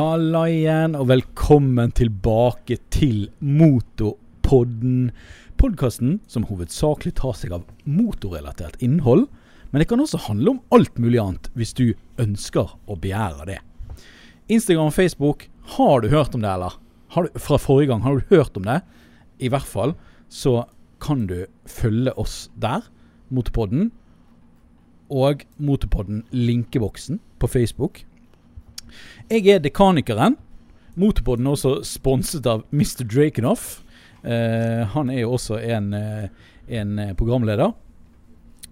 Halla igjen, og velkommen tilbake til Motorpodden. Podkasten som hovedsakelig tar seg av motorrelatert innhold. Men det kan også handle om alt mulig annet, hvis du ønsker og begjærer det. Instagram og Facebook, har du hørt om det, eller? Du, fra forrige gang, har du hørt om det? I hvert fall så kan du følge oss der, Motorpodden. Og Motorpodden linkeboksen på Facebook. Jeg er dekanikeren. Motorpodden er også sponset av Mr. Drakenoff. Uh, han er jo også en, eh, en eh, programleder.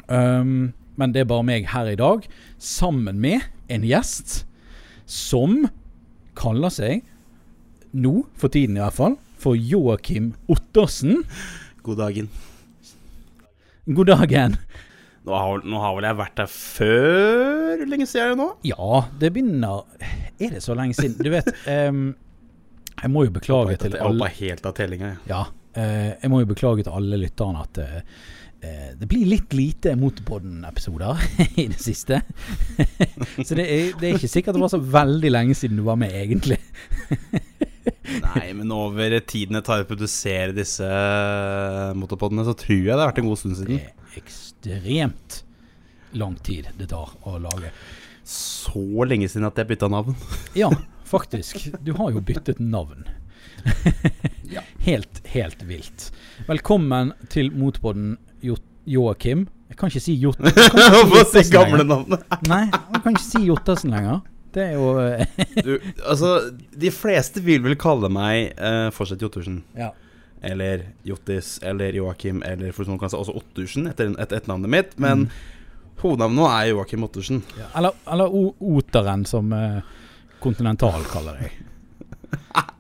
Um, men det er bare meg her i dag, sammen med en gjest som kaller seg, nå for tiden i hvert fall, for Joakim Ottersen. God dagen. God dagen. Nå har, nå har vel jeg vært der før? Lenge siden er det nå? Ja, det begynner Er det så lenge siden? Du vet um, Jeg må jo beklage til alle Jeg hoppa helt av tellinga. jeg. Ja, uh, jeg må jo beklage til alle lytterne at eh, det blir litt lite Motorpodden-episoder i det siste. så det er, det er ikke sikkert det var så veldig lenge siden du var med, egentlig. Nei, men over tiden det tar å produsere disse eh, motorpodene, så tror jeg det har vært en god stund siden. Det er ekstremt lang tid det tar å lage. Så lenge siden at jeg bytta navn. Ja, faktisk. Du har jo byttet navn. Helt, helt vilt. Velkommen til Motorpodden, Jo- Joakim. Jeg kan ikke si Jot... Hva si gamle navnet? Nei, jeg kan ikke si Jottersen lenger. Det er jo eh, Du, altså, de fleste vil vel kalle meg uh, fortsatt Jottersen. Ja. Eller Jottis, eller Joakim, eller for noen kan si også Ottersen, etter et, etternavnet mitt. Men hovednavnet nå er Joakim Ottersen. Ja, eller, eller o Oteren, som Kontinental uh, kaller deg.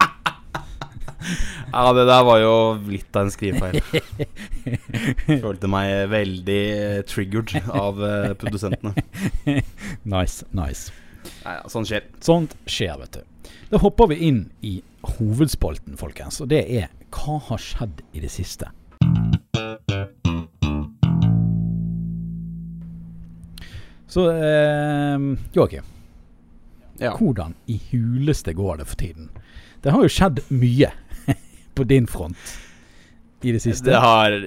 Ja, det der var jo litt av en skrivefeil. Følte meg veldig eh, triggered av eh, produsentene. Nice, nice. Nei, ja, sånn skjer. Sånt skjer, vet du. Da hopper vi inn i hovedspalten, folkens. Og det er Hva har skjedd i det siste? Så eh, Joakim, Ja. hvordan i huleste går det for tiden? Det har jo skjedd mye på din front i det siste. Det har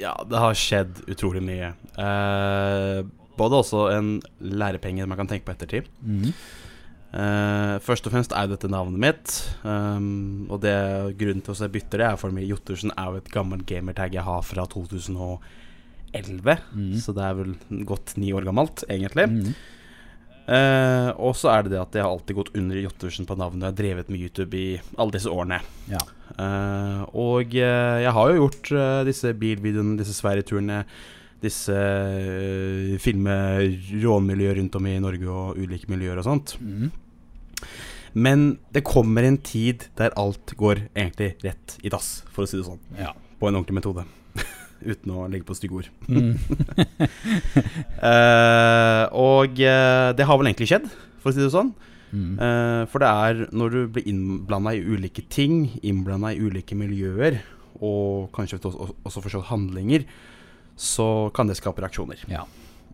Ja, det har skjedd utrolig mye. Eh, både også en lærepenge man kan tenke på ettertid. Mm. Uh, først og fremst er dette navnet mitt. Um, og det grunnen til at jeg bytter det, er for meg Jottersen er jo et gammelt gamertag jeg har fra 2011. Mm. Så det er vel godt ni år gammelt, egentlig. Mm. Uh, og så er det det at jeg har alltid gått under Jottersen på navnet. Jeg har drevet med YouTube i alle disse årene. Ja. Uh, og jeg har jo gjort disse bilvideoene, disse Sverigeturene, disse uh, filme rånmiljøer rundt om i Norge og ulike miljøer og sånt. Mm. Men det kommer en tid der alt går egentlig rett i dass, for å si det sånn. ja. På en ordentlig metode. Uten å legge på stygge ord. Mm. uh, og uh, det har vel egentlig skjedd, for å si det sånn. Mm. Uh, for det er når du blir innblanda i ulike ting, innblanda i ulike miljøer, og kanskje også, også forstått handlinger, så kan det skape reaksjoner. Ja.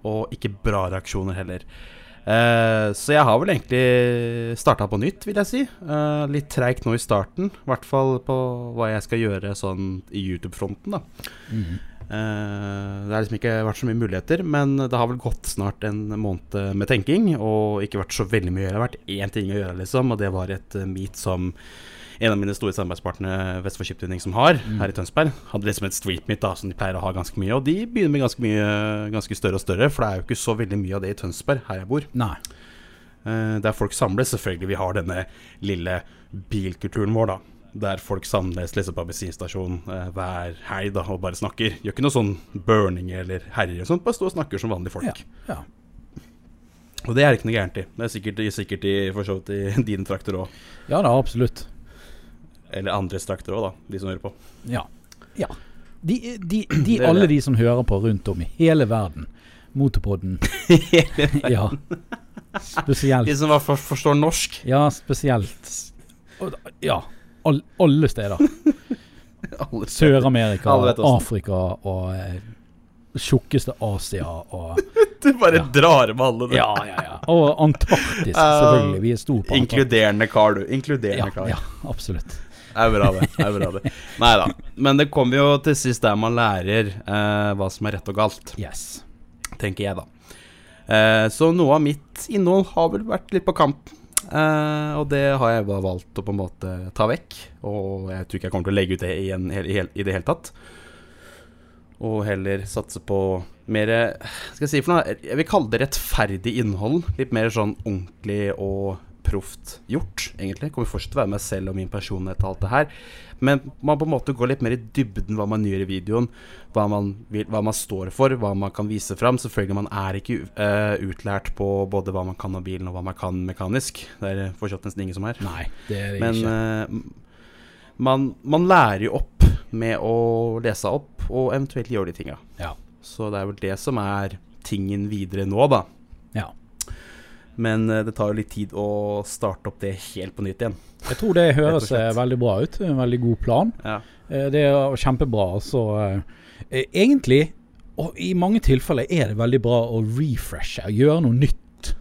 Og ikke bra reaksjoner heller. Eh, så jeg har vel egentlig starta på nytt, vil jeg si. Eh, litt treigt nå i starten, i hvert fall på hva jeg skal gjøre sånn i YouTube-fronten, da. Mhm. Eh, det har liksom ikke vært så mye muligheter, men det har vel gått snart en måned med tenking, og ikke vært så veldig mye å gjøre. Det har vært én ting å gjøre, liksom, og det var et meet som en av mine store samarbeidspartnere, Vestfold Skiptvinning, som har her i Tønsberg. Hadde liksom et street mitt da, som de pleier å ha ganske mye, og de begynner med ganske mye Ganske større og større, for det er jo ikke så veldig mye av det i Tønsberg, her jeg bor. Nei. Eh, der folk samles. Selvfølgelig, vi har denne lille bilkulturen vår, da. Der folk samles liksom på bensinstasjon eh, hver helg da, og bare snakker. Gjør ikke noe sånn burning eller herjer og sånt, bare står og snakker som vanlige folk. Ja. ja. Og det er ikke noe gærent i. Det er sikkert, sikkert i, for så vidt i dine trakter òg. Ja da, absolutt. Eller andres strakter òg, da, de som hører på. Ja. ja. De, de, de, alle det. de som hører på rundt om i hele verden. Motorpodden. ja. Spesielt. De som for, forstår norsk. Ja, spesielt. Ja. All, alle steder. Sør-Amerika. Afrika og eh, tjukkeste Asia og Du bare Ja. drar med alle, du. Ja, ja, ja. Og Antarktis, selvfølgelig. Vi er store på Antarktis. Inkluderende kar, du. Inkluderende Ja, kar. ja, absolutt. Er bra, det. det, er bra det. Nei da. Men det kommer jo til sist der man lærer eh, hva som er rett og galt, Yes. tenker jeg, da. Eh, så noe av mitt innhold har vel vært litt på kamp. Eh, og det har jeg bare valgt å på en måte ta vekk. Og jeg tror ikke jeg kommer til å legge ut det igjen i det hele tatt. Og heller satse på mer Skal jeg si for noe? Jeg vil kalle det rettferdig innhold. Litt mer sånn ordentlig og proft gjort, egentlig. Kommer fortsatt til å være meg selv og min personlighet og alt det her. Men man på en måte går litt mer i dybden hva man gjør i videoen. Hva man, vil, hva man står for, hva man kan vise fram. Selvfølgelig, man er ikke uh, utlært på både hva man kan av bilen og hva man kan mekanisk. Det er fortsatt nesten ingen som er. Nei, det er det Men ikke. Uh, man, man lærer jo opp med å lese opp og eventuelt gjøre de tinga. Ja. Så det er vel det som er tingen videre nå, da. ja. Men eh, det tar jo litt tid å starte opp det helt på nytt igjen. Jeg tror det høres eh, veldig bra ut. En veldig god plan. Ja. Eh, Det er kjempebra. Så egentlig, og i mange tilfeller, er det veldig bra å refreshe. Gjøre noe nytt.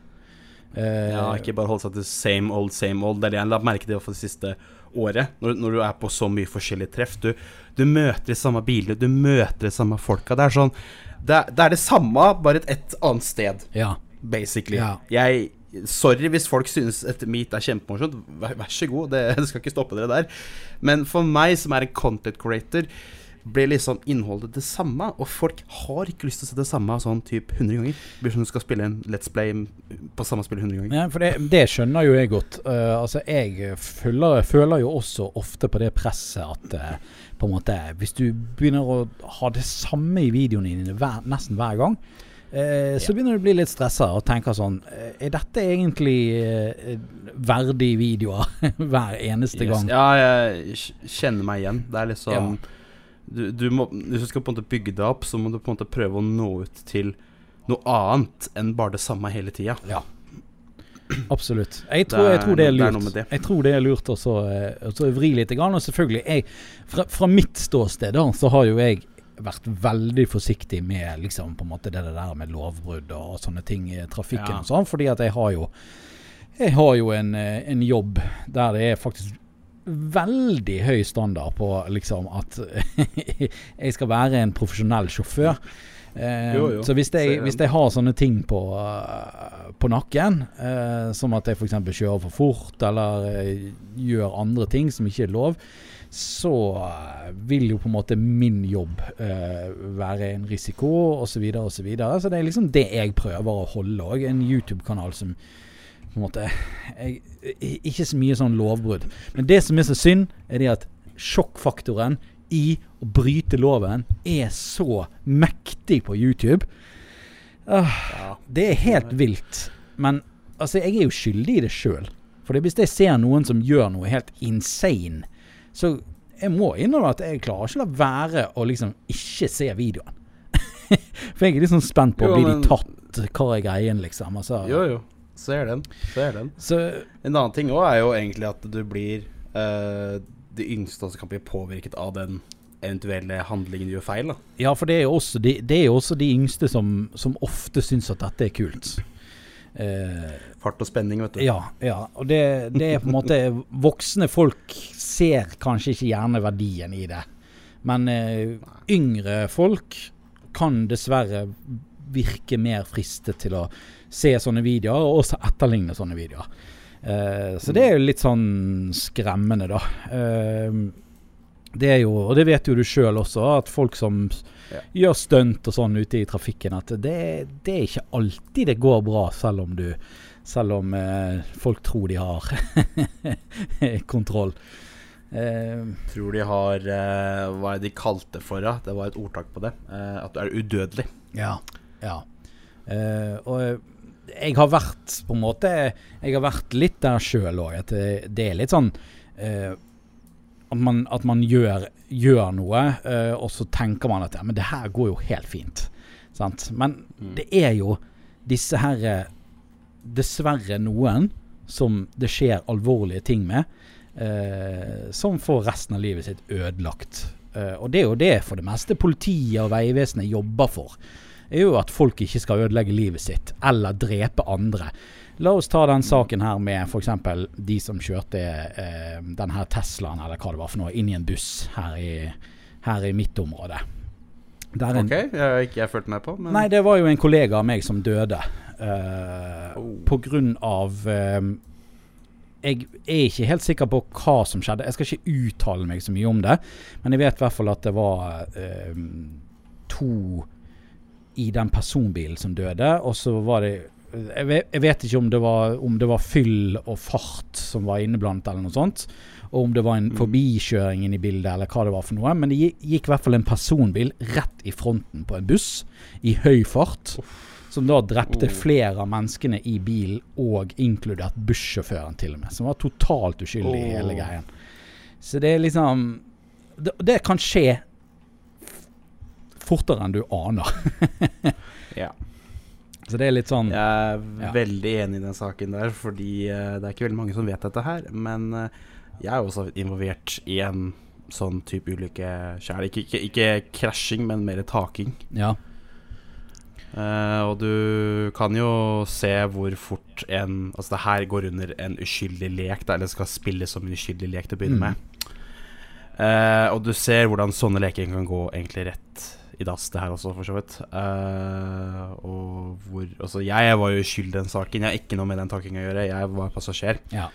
Ja, ikke bare holde seg til same old, same old. Det er det jeg la merke til for det siste året. Når, når du er på så mye forskjellige treff. Du, du møter de samme bilene, du møter de samme folka. Det er sånn Det er det, er det samme, bare et, et annet sted. Ja. Basically. Ja. Jeg Sorry hvis folk synes et meet er kjempemorsomt. Vær, vær så god, det, det skal ikke stoppe dere der. Men for meg som er en content creator, blir liksom innholdet det samme. Og folk har ikke lyst til å se det samme sånn typ 100 ganger. Det blir som du skal spille en Let's Play på samme spill 100 ganger. Ja, for det, det skjønner jo jeg godt. Uh, altså Jeg føler, føler jo også ofte på det presset at uh, på en måte Hvis du begynner å ha det samme i videoene dine hver, nesten hver gang, eh, så Ja. begynner du å bli litt stressa og tenker sånn eh, Er dette egentlig eh, verdig videoer hver eneste Yes. gang? Ja, jeg kjenner meg igjen. Det er liksom du, du må, Hvis du skal på en måte bygge deg opp, så må du på en måte prøve å nå ut til noe annet enn bare det samme hele tida. Ja. Absolutt. Jeg tror, Det er tror det er det er lurt. det. Jeg tror det er lurt også, så, eh, å vri litt. Og selvfølgelig, jeg, fra, fra mitt ståsted da, så har jo jeg vært veldig forsiktig med liksom, på en måte det der med lovbrudd og sånne ting i trafikken Ja. og sånn, fordi at jeg har jo jeg har jo en, eh, en jobb der det er faktisk veldig høy standard på liksom at jeg skal være en profesjonell sjåfør. Eh, Jo, jo. Så hvis jeg, hvis jeg har sånne ting på, eh, på nakken, eh, som at jeg f.eks. kjører for fort eller eh, gjør andre ting som ikke er lov, så vil jo på en måte min jobb uh, være en risiko osv. osv. Så, videre. så det er liksom det jeg prøver å holde òg. En YouTube-kanal som på en måte jeg, Ikke så mye sånn lovbrudd. Men det som er så synd, er det at sjokkfaktoren i å bryte loven er så mektig på YouTube. Uh, Ja. det er helt vilt. Men altså, jeg er jo skyldig i det sjøl. For hvis jeg ser noen som gjør noe helt insane, så jeg må innrømme at jeg klarer ikke la være å liksom ikke se videoen. For jeg er litt sånn spent på Jo, blir men- de tatt, hva er greien, liksom. Altså, Jo, jo. Ser den. Ser den. Så En annen ting òg er jo egentlig at du blir uh, De yngste som kan bli påvirket av den eventuelle handlingen du gjør feil. da Ja, for det er jo også de, det er jo også de yngste som, som ofte syns at dette er kult. Eh, Fart og spenning, vet du. ja, ja. Og det, det er på en måte Voksne folk ser kanskje ikke gjerne verdien i det. Men eh, yngre folk kan dessverre virke mer fristet til å se sånne videoer, og også etterligne sånne videoer. Eh, så det er jo litt sånn skremmende, da. Eh, det er jo, og det vet jo du sjøl også, at folk som Ja. gjør stunt og sånn ute i trafikken, at det, det er ikke alltid det går bra, selv om du Selv om eh, folk tror de har kontroll. Eh, Tror de har eh, Hva er det de kalte for det? Det var et ordtak på det. Eh, at du er udødelig. Ja. ja. Eh, og jeg har vært på en måte Jeg har vært litt der sjøl òg. At det, det er litt sånn eh, at man, at man gjør, gjør noe, uh, og så tenker man at ja, men det her går jo helt fint. Sant? Men Mm. det er jo disse her eh, Dessverre noen som det skjer alvorlige ting med, uh, som får resten av livet sitt ødelagt. Uh, og det er jo det for det meste politiet og Vegvesenet jobber for, er jo at folk ikke skal ødelegge livet sitt eller drepe andre. La oss ta den saken her med f.eks. de som kjørte eh, den her Teslaen eller hva det var for noe, inn i en buss her i, her i mitt område. Der en, Ok, jeg har ikke jeg fulgt med på, men Nei, det var jo en kollega av meg som døde. eh, Oh. På grunn av eh, Jeg er ikke helt sikker på hva som skjedde. Jeg skal ikke uttale meg så mye om det, men jeg vet i hvert fall at det var eh, to i den personbilen som døde, og så var det jeg vet, ikke om det, var, om det var fyll og fart som var inneblant, eller noe sånt. Og om det var en Mm. forbikjøring inne i bildet, eller hva det var for noe. Men det gikk, i hvert fall en personbil rett i fronten på en buss i høy fart. Som da drepte Oh. flere av menneskene i bilen, og inkludert bussjåføren til og med. Som var totalt uskyldig i hele greien. Så det er liksom Det, det kan skje fortere enn du aner. ja. Så det er litt sånn Jeg er Ja. veldig enig i den saken der, fordi eh, det er ikke veldig mange som vet dette her. Men eh, jeg er også involvert i en sånn type ulykke sjøl. Ikke, ikke, ikke krasjing, men mer taking. Ja. Uh, og du kan jo se hvor fort en Altså, det her går under en uskyldig lek, da, eller skal spilles som en uskyldig lek til å begynne Mm. med. Uh, og du ser hvordan sånne leker kan gå egentlig rett i dass, det her også, for så vidt. Uh, og hvor Altså, jeg var jo skyld i den saken. Jeg har ikke noe med den takinga å gjøre. Jeg var passasjer. Ja.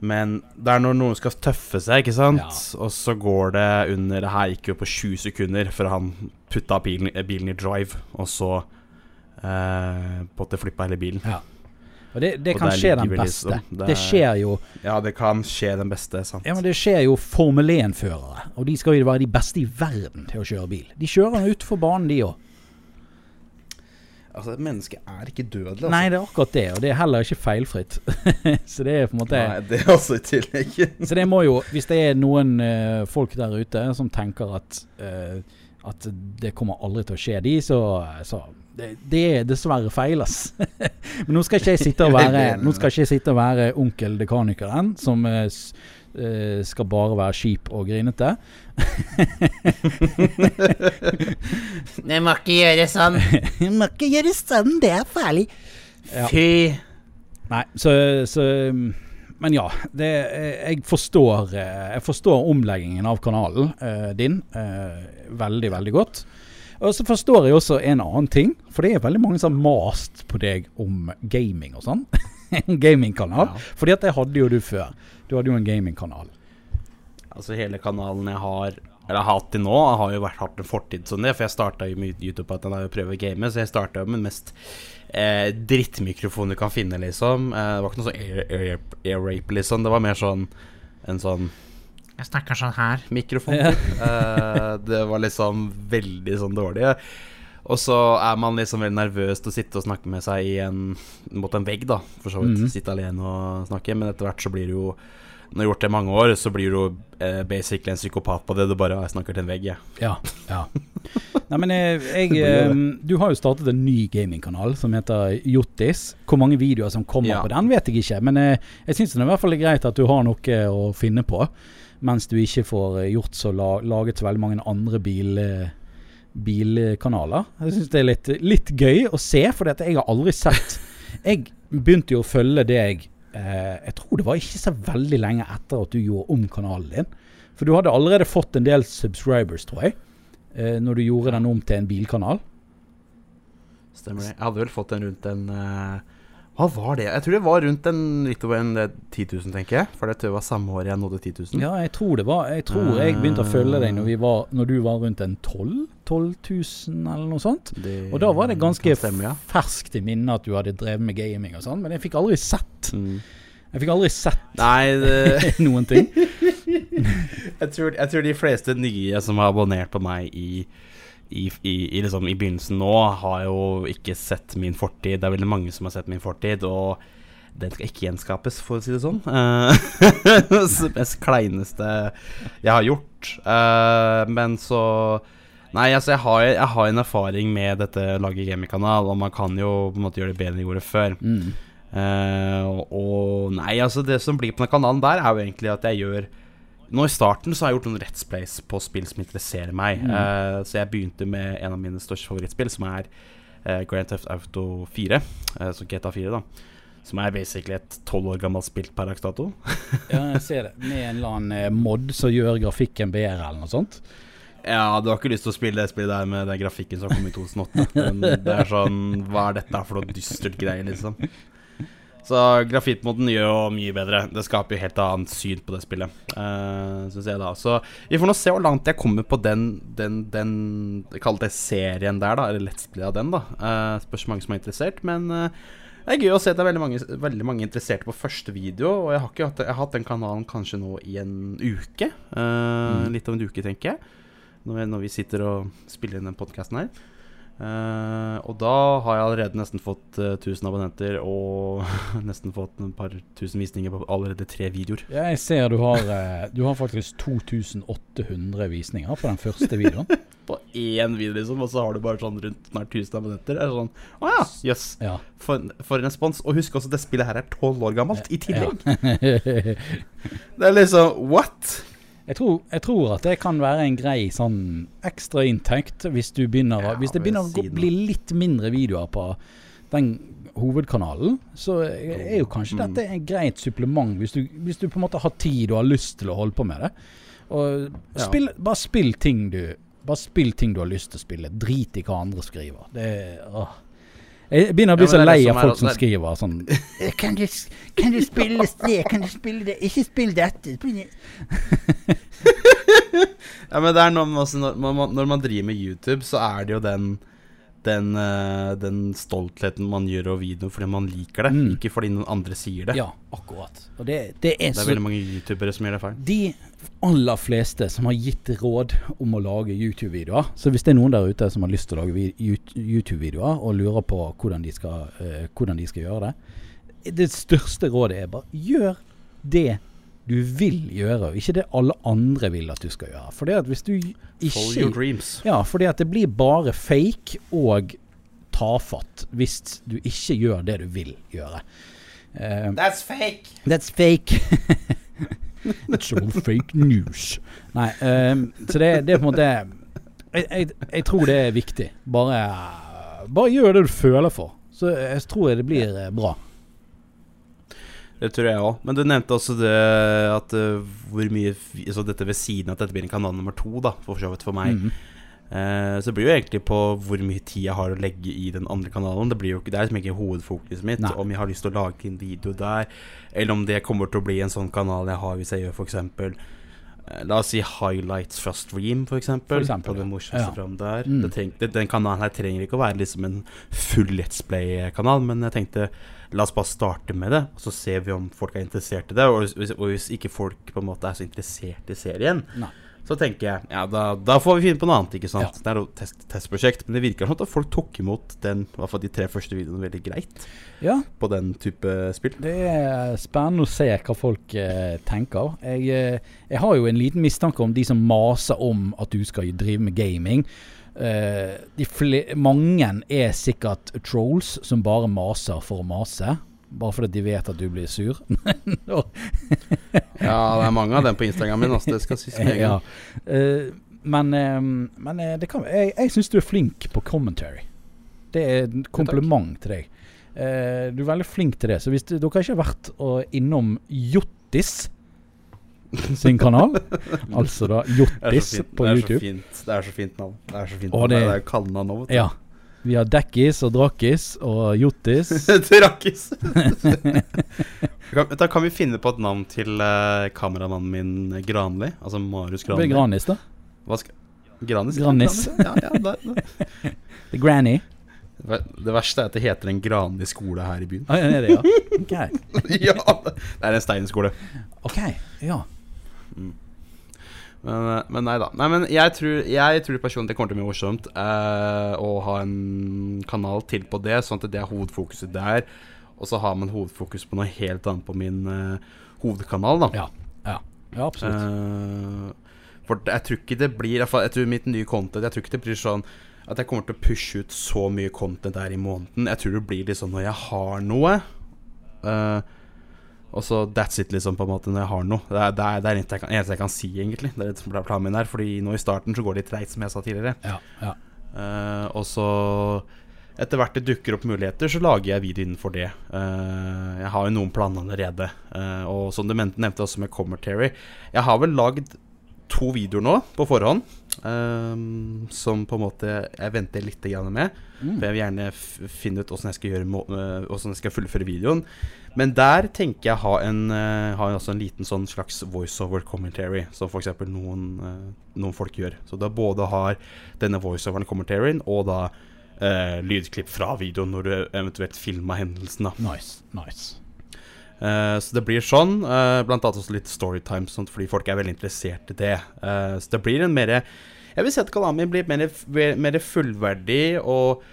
Men det er når noen skal tøffe seg, ikke sant? Ja. Og så går det under Det her gikk jo på 20 sekunder før han putta bilen, bilen i drive, og så uh, på at det flippa hele bilen. ja. Og det, det Og kan skje den beste. liksom. Det Det er- skjer jo Ja, det kan skje den beste, sant. Ja, men det skjer jo Formel 1-førere. Og de skal jo være de beste i verden til å kjøre bil. De kjører jo utenfor banen, de òg. Altså, et menneske er ikke dødelig, altså. Nei, det er akkurat det. Og det er heller ikke feilfritt. så det er på en måte Nei, det er også i tillegg. Så det må jo Hvis det er noen uh, folk der ute som tenker at eh, At det kommer aldri til å skje de, så, så det, det er dessverre feil, ass. Men nå skal ikke jeg sitte og være Nå skal ikke jeg sitte og være onkel dekanikeren som uh, skal bare være kjip og grinete. Det må ikke gjøre sånn. Må ikke gjøre sånn, det er farlig. Ja. Fy. Nei, så, så Men ja, det, jeg forstår eh, Jeg forstår omleggingen av kanalen eh, din eh, veldig, veldig godt. Og så forstår jeg også en annen ting, for det er veldig mange som har mast på deg om gaming og sånn. en gamingkanal. Ja. Fordi at det hadde jo du før. Du hadde jo en gamingkanal. Altså, hele kanalen jeg har Eller har hatt til nå, jeg har jo vært hatt en fortid som det. For jeg starta jo med YouTube på at jeg prøver å game, så jeg starta med den mest eh, drittmikrofonen du kan finne, liksom. Eh, det var ikke noe sånn air, air, air rape, liksom. Det var mer sånn en sånn Jeg snakker sånn her. mikrofon. Eh, det var liksom veldig sånn dårlig. Og så er man liksom veldig nervøs til å sitte og snakke med seg i en, mot en vegg, da, for så vidt. Mhm. Sitte alene og snakke. Men etter hvert så blir det jo Når du har gjort det i mange år, så blir du eh, basically en psykopat på det. Du bare «Jeg snakker til en vegg, jeg. Ja. ja. Nei, men jeg, jeg Det blir eh, Du har jo startet en ny gamingkanal som heter Jottis. Hvor mange videoer som kommer Ja. på den, vet jeg ikke. Men jeg, jeg syns det er i hvert fall greit at du har noe å finne på. Mens du ikke får eh, gjort så la, laget så veldig mange andre bil, eh, bilkanaler. Jeg syns det er litt, litt gøy å se, for jeg har aldri sett Jeg begynte jo å følge deg eh, Jeg tror det var ikke så veldig lenge etter at du gjorde om kanalen din. For du hadde allerede fått en del subscribers, tror jeg. Eh, når du gjorde den om til en bilkanal. Stemmer det. Jeg hadde vel fått den rundt en eh, Hva var det? Jeg tror det var rundt en litt over en eh, 10 000, tenker jeg. For det var samme år jeg nådde 10 000. Ja, jeg tror det var Jeg tror jeg begynte å følge deg når, vi var, når du var rundt en 12 12 000 eller noe sånt. Det Og da var det ganske stemme, ja. ferskt i minne at du hadde drevet med gaming og sånn, men jeg fikk aldri sett Mm. Jeg fikk aldri sett Nei, det noen ting. jeg, tror, jeg tror de fleste nye som har abonnert på meg i, i, i, i, liksom, i begynnelsen nå, har jo ikke sett min fortid. Det er veldig mange som har sett min fortid, og den skal ikke gjenskapes, for å si det sånn. Eh, det mest kleineste jeg har gjort. Eh, men så Nei, altså, jeg har, jeg har en erfaring med dette laget gamingkanal, og man kan jo på en måte gjøre det bedre enn jeg gjorde før. Mm. Uh, og nei, altså det som blir på den kanalen der, er jo egentlig at jeg gjør Nå i starten så har jeg gjort noen Let's Plays på spill som interesserer meg. Mm. Uh, så jeg begynte med en av mine største favorittspill, som er uh, Grand Theft Auto 4. Uh, så GTA 4, da. Som er basically et tolv år gammelt spilt per dags dato. Ja, jeg ser det. Med en eller annen eh, mod som gjør grafikken bedre, eller noe sånt. Ja, du har ikke lyst til å spille det spillet der med den grafikken som kom i 2008. Men det er sånn Hva er dette for noe dystert greier, liksom? Så grafittmoden gjør jo mye bedre. Det skaper jo helt annet syn på det spillet, uh, syns jeg da. Så vi får nå se hvor langt jeg kommer på den, den, den Kall det serien der, da. Eller Let's Play av den, da. Uh, spørs hvor mange som er interessert. Men uh, det er gøy å se at det er veldig mange, veldig mange interesserte på første video. Og jeg har, ikke hatt, jeg har hatt den kanalen kanskje nå i en uke. Uh, Litt over en uke, tenker jeg. Når vi, når vi sitter og spiller inn den podkasten her. Eh, og da har jeg allerede nesten fått uh, 1000 abonnenter og nesten fått en par tusen visninger på allerede tre videoer. Jeg ser du har, uh, du har faktisk 2800 visninger på den første videoen. På én video, liksom, og så har du bare sånn rundt nær 1000 abonnenter. Er sånn Å ja, jøss. Ja. For, for en respons. Og husk også, det spillet her er tolv år gammelt i tillegg. Ja. Det er liksom What? Jeg tror, jeg tror at det kan være en grei sånn ekstra inntekt hvis begynner, Ja, hvis det begynner å gå- bli litt mindre videoer på den hovedkanalen, så er jo kanskje Mm. dette et greit supplement hvis du, hvis du på en måte har tid og har lyst til å holde på med det. Og Ja. bare spill ting du Bare spill ting du har lyst til å spille. Drit i hva andre skriver. Det åh. Jeg begynner å bli Ja, så lei av folk som er- skriver sånn Kan du, kan du spille det? Kan du spille det? Ikke spill dette. Ja, men det er noe med når, man, når man driver med YouTube, så er det jo den den, eh, den stoltheten man gjør over videoen fordi man liker det, Mm. ikke fordi noen andre sier det. Ja, akkurat. Og det, det er Det er veldig mange youtubere som gjør det feil. de aller fleste som har gitt råd om å lage YouTube-videoer Så hvis det er noen der ute som har lyst til å lage YouTube-videoer og lurer på hvordan de, skal, eh, hvordan de skal gjøre det Det største rådet er bare gjør det du vil gjøre, og ikke det alle andre vil at du skal gjøre. For det at hvis du Follow your ikke dreams. Ja, fordi at det blir bare fake og tafatt hvis du ikke gjør det du vil gjøre. Uh, That's fake! That's fake. It's all fake news. Nei, ehm, så det, det er på en måte jeg, jeg, jeg tror det er viktig. Bare, bare gjør det du føler for. Så jeg tror det blir eh, bra. Det tror jeg òg. Men du nevnte også det at uh, hvor mye Så altså dette ved siden av at dette blir en kanal nummer to, da, for så vidt for meg. Mm. Uh, så det blir jo egentlig på hvor mye tid jeg har å legge i den andre kanalen. Det blir jo ikke, det er liksom ikke hovedfokuset mitt. Nei. Om jeg har lyst til å lage en video der, eller om det kommer til å bli en sånn kanal jeg har hvis jeg gjør f.eks. Uh, la oss si highlights fra stream, f.eks. For eksempel, det morsomste Ja. fram der. Mm. Det treng, det, den kanalen her trenger ikke å være liksom en full Let's Play-kanal, men jeg tenkte La oss bare starte med det, og så ser vi om folk er interessert i det. Og hvis, og hvis ikke folk på en måte er så interessert i serien, Nei. så tenker jeg ja, da, da får vi finne på noe annet. ikke sant? Ja. Det er jo test, testprosjekt. Men det virker sånn at folk tok imot den, i hvert fall de tre første videoene veldig greit Ja, på den type spill. det er spennende å se hva folk eh, tenker. Jeg, eh, jeg har jo en liten mistanke om de som maser om at du skal drive med gaming. De fle mange er sikkert trolls som bare maser for å mase. Bare fordi de vet at du blir sur. Ja, det er mange av dem på Instagram min. Altså, det skal sies med ja. Eh, men uh, men det kan, jeg, jeg syns du er flink på commentary. Det er en kompliment til deg. Du er veldig flink til det. Så hvis du, dere ikke har vært innom Jottis sin kanal, altså da Det Jottis på det YouTube fint. Det er så fint navn. Det er så fint navn. det- Det er kallenavn nå, vet du. Ja. Vi har Dekkis og Drakis og Jottis. Drakkis! Kan- da kan vi finne på et navn til uh, kameramannen min Granli. Altså Marius Det blir Granis, da. Hva skal Granis? Granis. Ja, ja, det, det. Det er Granny. det verste er at det heter en Granli skole her i byen. Ah, er det, ja. Ok. ja, det er en steinskole. ok, ja. Men, eh, men nei da. Nei, men jeg tror, jeg tror personlig det kommer til å bli morsomt eh, å ha en kanal til på det, sånn at det er hovedfokuset der. Og så har man hovedfokus på noe helt annet på min eh, hovedkanal, da. Ja, ja. ja absolutt. Eh, for jeg tror ikke det blir Jeg tror mitt nye content Jeg tror ikke det blir sånn at jeg kommer til å pushe ut så mye content der i måneden. Jeg tror det blir litt sånn når jeg har noe, eh, og så that's it, liksom, på en måte, når jeg har noe. Det er det, er, det er eneste jeg kan, eneste jeg kan si, egentlig. Det er det som er planen min her. Fordi nå i starten så går det litt treigt, som jeg sa tidligere. Ja, ja. Uh, og så etter hvert det dukker opp muligheter, så lager jeg video innenfor det. Uh, jeg har jo noen planer allerede. Uh, og som du nevnte også med commentary Jeg har vel lagd to videoer nå på forhånd. Eh, som på en måte jeg venter litt med. For jeg vil gjerne finne ut åssen jeg skal gjøre må eh, Hvordan jeg skal fullføre videoen. Men der tenker jeg ha en uh, Ha også en liten sånn slags voiceover commentary, som f.eks. Noen, uh, noen folk gjør. Så da både har denne voiceoveren commentaryen, og da uh, lydklipp fra videoen når du eventuelt filma hendelsen. da Nice. nice. Eh, så det blir sånn. eh, blant annet også litt storytime, sånt, fordi folk er veldig interessert i det. Eh, så det blir en mer Jeg vil si at kanalen min blir mer, mer fullverdig og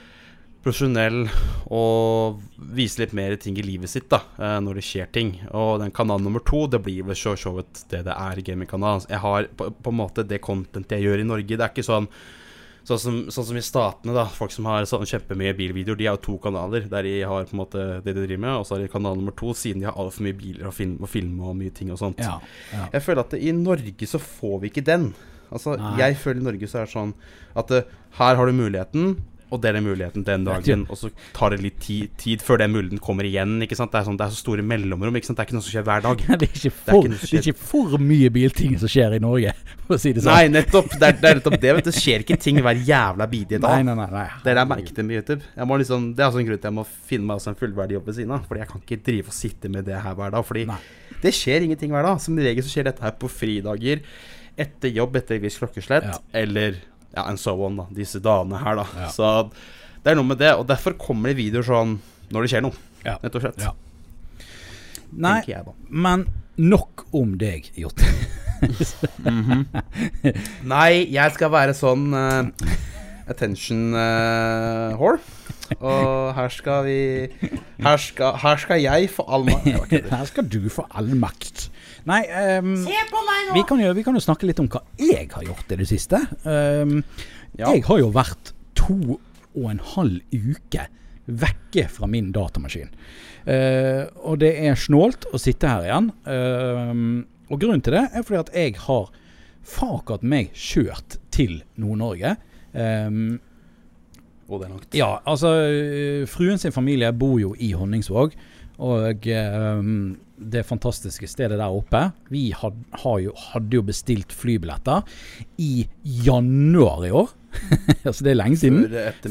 profesjonell og viser litt mer ting i livet sitt da når det skjer ting. Og den kanal nummer to, det blir vel så showet det det er, gamingkanal. Jeg har på, på en måte det content jeg gjør i Norge. Det er ikke sånn Sånn som, sånn som i Statene, da. Folk som har sånn kjempemye bilvideoer. De har jo to kanaler der de har på en måte det de driver med. Og så har de kanal nummer to, siden de har altfor mye biler og film, og film, og mye ting og sånt. Ja, ja. Jeg føler at det, i Norge så får vi ikke den. Altså, Nei. jeg føler i Norge så er det sånn at eh, her har du muligheten, og det er den muligheten den dagen. Og så tar det litt tid, tid før den muligheten kommer igjen. Det, er sånn, det er så store mellomrom. Ikke sant? Det er ikke noe som skjer hver dag. Det er, ikke er for, ikke det er ikke for mye bilting som skjer i Norge, for å si det sånn. Nei, nettopp! Det er, det er nettopp det. Vet du. Det skjer ikke ting hver jævla bidige dag. nei, nei, nei. Det er det jeg merket med YouTube. Liksom, det er også en grunn til at jeg må finne meg en fullverdig jobb ved siden av. Fordi jeg kan ikke drive og sitte med det her hver dag. Fordi det skjer ingenting hver dag. Som regel så skjer dette her på fridager, etter jobb, etter et visst klokkeslett, Ja. eller ja, and so on, da. Disse dagene her, da. Ja. Så det er noe med det. Og derfor kommer det videoer sånn når det skjer noe, Ja. rett og slett. Ja. Nei, jeg, men nok om deg, Jot. Nei, jeg skal være sånn uh, attention uh, whore. Og her skal vi Her skal, her skal jeg få all makt. Her skal du få all makt. Nei, ehm, vi, kan jo, vi kan jo snakke litt om hva jeg har gjort i det siste. Um, Ja. Jeg har jo vært to og en halv uke vekke fra min datamaskin. Uh, og det er snålt å sitte her igjen. Uh, og grunnen til det er fordi at jeg har fakat meg kjørt til Nord-Norge. Um, og det er langt. ja, altså øh, Fruen sin familie bor jo i Honningsvåg. Og um, det fantastiske stedet der oppe Vi had, har jo, hadde jo bestilt flybilletter i januar i år. altså det er lenge siden.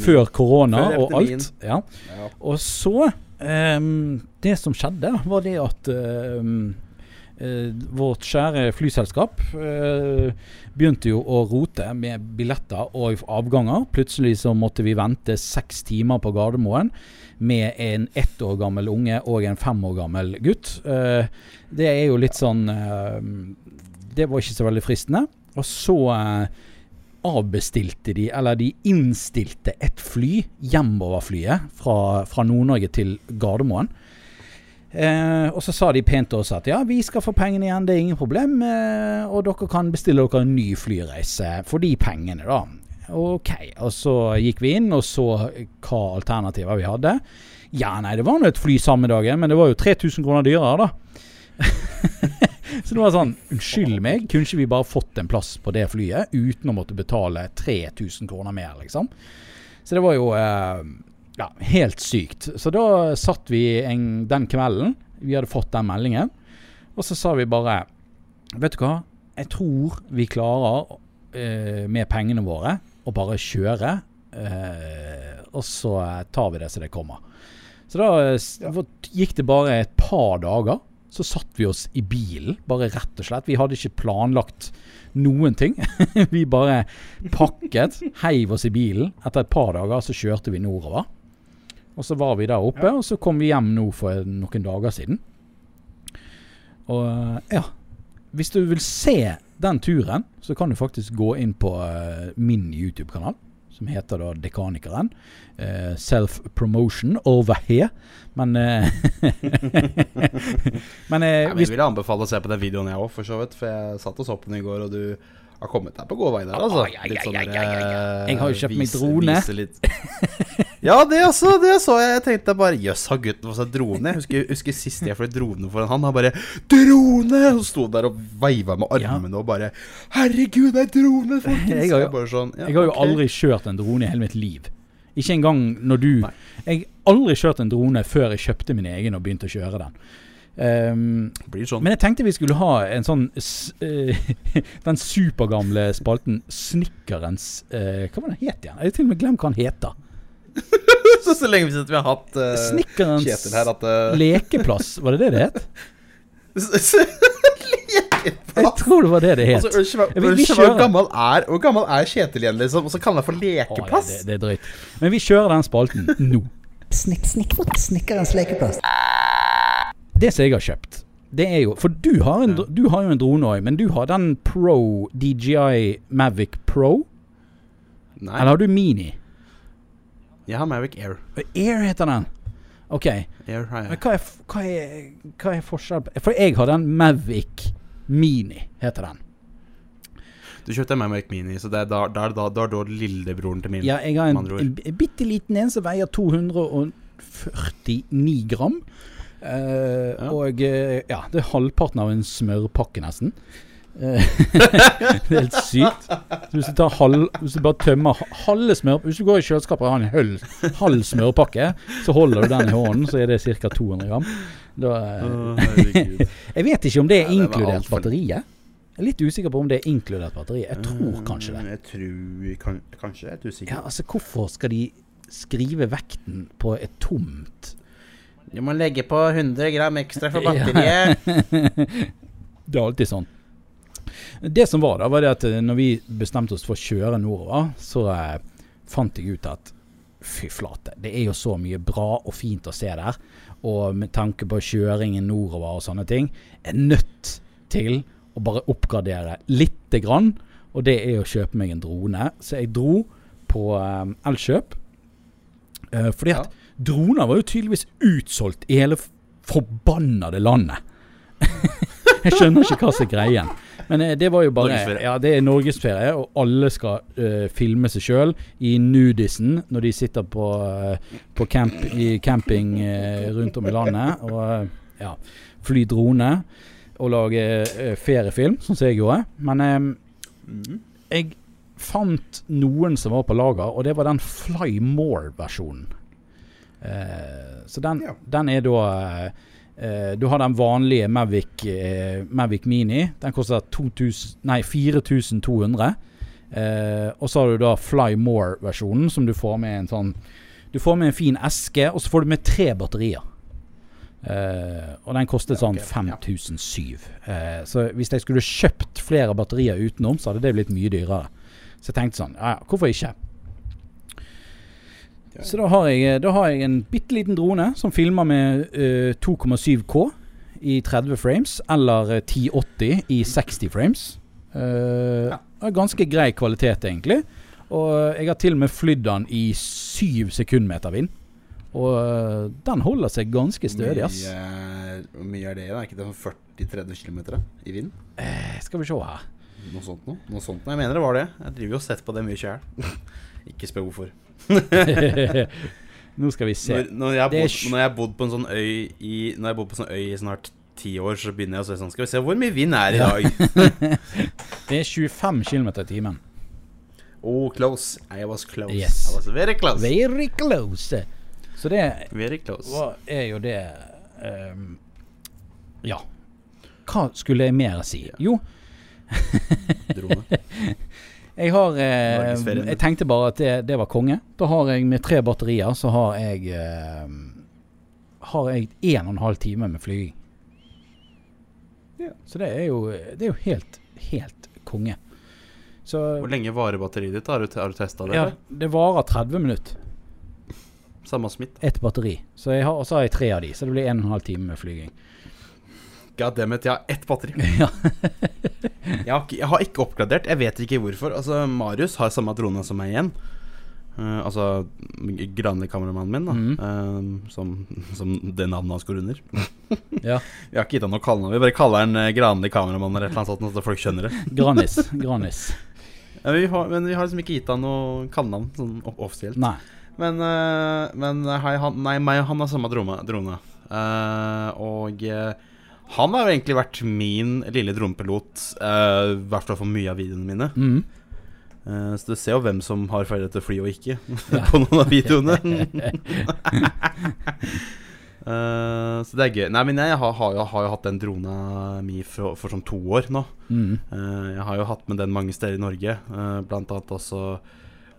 Før korona og alt. Ja. Ja. Og så um, Det som skjedde, var det at um, eh, vårt kjære flyselskap eh, begynte jo å rote med billetter og avganger. Plutselig så måtte vi vente seks timer på Gardermoen med en ett år gammel unge og en fem år gammel gutt. Eh, det er jo litt sånn eh, Det var ikke så veldig fristende. Og så eh, avbestilte de, eller de innstilte et fly, hjemoverflyet, fra, fra Nord-Norge til Gardermoen. Eh, og så sa de pent til oss at ja, vi skal få pengene igjen, det er ingen problem. Eh, og dere kan bestille dere en ny flyreise for de pengene, da. Ok. Og så gikk vi inn og så hva alternativer vi hadde. Ja, nei, det var nå et fly samme dagen, men det var jo 3000 kroner dyrere, da. så det var sånn Unnskyld meg, kunne ikke vi bare fått en plass på det flyet uten å måtte betale 3000 kroner mer, liksom? Så det var jo eh, ja, helt sykt. Så da satt vi en, den kvelden, vi hadde fått den meldingen, og så sa vi bare Vet du hva, jeg tror vi klarer eh, med pengene våre å bare kjøre, eh, og så tar vi det som det kommer. Så da gikk det bare et par dager. Så satt vi oss i bilen, bare rett og slett. Vi hadde ikke planlagt noen ting. vi bare pakket, heiv oss i bilen. Etter et par dager så kjørte vi nordover. Og så var vi der oppe, og så kom vi hjem nå for noen dager siden. Og ja Hvis du vil se den turen, så kan du faktisk gå inn på uh, min YouTube-kanal, som heter da Dekanikeren. Uh, Self-promotion over here. Men uh, Men uh, Ja, men hvis jeg vil anbefale å se på den videoen, jeg òg, for så vidt. For jeg satt og så på den i går, og du har kommet deg på god vei der, altså. Ah, ja, Litt sånn der, eh, Jeg har jo kjøpt meg drone. Ja, det også. Det så jeg. Jeg tenkte bare Jøss, har gutten fått seg drone? Jeg husker, husker sist jeg fløy drone foran han. Han bare 'Drone!' Og sto der og veiva med armene og bare 'Herregud, det er drone, folkens!' Jeg har jo- Jeg bare sånn, ja, Jeg har jo okay. aldri kjørt en drone i hele mitt liv. Ikke engang når du Nei. Jeg har aldri kjørt en drone før jeg kjøpte min egen og begynte å kjøre den. Ehm, Blir sånn. men jeg tenkte vi skulle ha en sånn uh, eh, Den supergamle spalten Snikkerens uh, Hva var den het igjen? Jeg har til og med glemt hva den heter. så, så lenge siden vi har hatt uh, Snikkerens Kjetil her at uh, lekeplass, var det det det het? Jeg tror det var det det het. Altså, hvor gammel er Hvor gammel er Kjetil igjen, liksom? Og så kaller han for lekeplass? det, det er drøyt. Men vi kjører den spalten nå. Snikk, snikk, snikkerens lekeplass. Det som jeg har kjøpt, det er jo For du har, en, du har jo en drone òg, men du har den Pro DJI Mavic Pro? Nei, Eller har du Mini? jeg har Mavic Air. Air heter den. OK. Air Men hva er, hva er, hva er forskjell For jeg har den Mavic Mini, heter den. Du kjøpte en Mavic Mini, så det er da, da, da, da da lillebroren til min. Ja, jeg har en, en bitte liten en som veier 249 gram. Eh, Ja. Og eh, ja, det er halvparten av en smørpakke, nesten. Eh, det er helt sykt. Hvis du, halv, hvis du bare tømmer halve smør Hvis du går i kjøleskapet og har en halv, halv smørpakke, så holder du den i hånden, så er det ca. 200 gram. Da, jeg vet ikke om det er Ja, inkludert batteriet. Jeg er litt usikker på om det er inkludert batteriet. Jeg tror kanskje det. Mm, Jeg tror kan, Kanskje, jeg er usikker. Ja, altså Hvorfor skal de skrive vekten på et tomt Du må legge på 100 gram ekstra for batteriet. Det er alltid sånn. Det som var da, var det at eh, når vi bestemte oss for å kjøre nordover, så eh, fant jeg ut at fy flate, det er jo så mye bra og fint å se der. Og med tanke på kjøringen nordover og sånne ting, er nødt til å bare oppgradere lite grann. Og det er å kjøpe meg en drone. Så jeg dro på eh, Elkjøp. Eh, fordi at droner var jo tydeligvis utsolgt i hele forbannede landet. jeg skjønner ikke hva som er greien. Men eh, det var jo bare Ja, det er norgesferie, og alle skal uh, filme seg sjøl i nudisen når de sitter på, uh, på camp, i camping uh, rundt om i landet. Og ja, fly drone og lage feriefilm, sånn som jeg gjorde. Men Mhm. jeg fant noen som var på lager, og det var den Fly More-versjonen. Eh, så den, Ja. den er da eh, eh, Du har den vanlige Mavic, Mavic Mini. Den koster 2000, nei, 4200. Eh, og så har du da Fly More-versjonen, som du får med en sånn Du får med en fin eske, og så får du med tre batterier. Uh, og den kostet sånn ok, ja. 5007. Uh, så hvis jeg skulle kjøpt flere batterier utenom, så hadde det blitt mye dyrere. Så jeg tenkte sånn, ja, ja, hvorfor ikke? Så da har jeg, da har jeg en bitte liten drone som filmer med uh, 2,7K i 30 frames, eller eh, 1080 i 60 frames. Uh, Ja. Ganske grei kvalitet, egentlig. Og jeg har til og med flydd den i 7 sekundmeter vind. Og uh, den holder seg ganske stødig, ass. Hvor mye er det? da? Er ikke det sånn 40-30 km i vind? Eh, Skal vi se her. Noe sånt noe? Noe sånt noe. Jeg mener det var det. Jeg driver jo og sett på det mye sjøl. ikke spør hvorfor. Nå skal vi se. Når, når, jeg har bodd, på en sånn øy i Når jeg bodd på en sånn øy i snart ti år, så begynner jeg å se sånn Skal vi se hvor mye vind er i dag? Det er 25 km i timen. Oh, close. I was close. Yes. I was very close. Very close. Så det Very close. hva er jo det um, Ja. Hva skulle jeg mer si? Jo, Drone. jeg har eh, Jeg tenkte bare at det, det var konge. Da har jeg med tre batterier, så har jeg eh, Har jeg en og en halv time med flyging. Ja. Så det er jo Det er jo helt, helt konge. Så Hvor lenge varer batteriet ditt? Har du, har du testa det? ja, det varer 30 minutter. Samme som mitt. Ett batteri. Så jeg har, og så har jeg tre av de, så det blir en og en halv time med flyging. God damn it, jeg har ett batteri. Ja. jeg, har ikke, jeg har ikke oppgradert. Jeg vet ikke hvorfor. Altså, Marius har samme drone som meg igjen. Uh, altså Granli-kameramannen min, da. Mm. Uh, som, som det navnet hans går under. ja. Vi har ikke gitt han noe kallenavn. Vi bare kaller han uh, Granli-kameramann eller et eller annet sånt, så folk skjønner det. Granis. Granis. Ja, vi har, men vi har liksom ikke gitt han noe kallenavn sånn off- offisielt. Nei. Men, uh, men hei, han, nei, meg og han har samme drone. drone. Eh, og eh, han har jo egentlig vært min lille dronepilot, i uh, hvert fall for mye av videoene mine. Mm. Uh, så du ser jo hvem som har ferdighet til å fly og ikke, på noen av videoene. uh, så det er gøy. Nei, men jeg har, har, jo, har jo hatt den drona mi for, for sånn to år nå. Mm. Eh, jeg har jo hatt med den mange steder i Norge, eh, blant annet også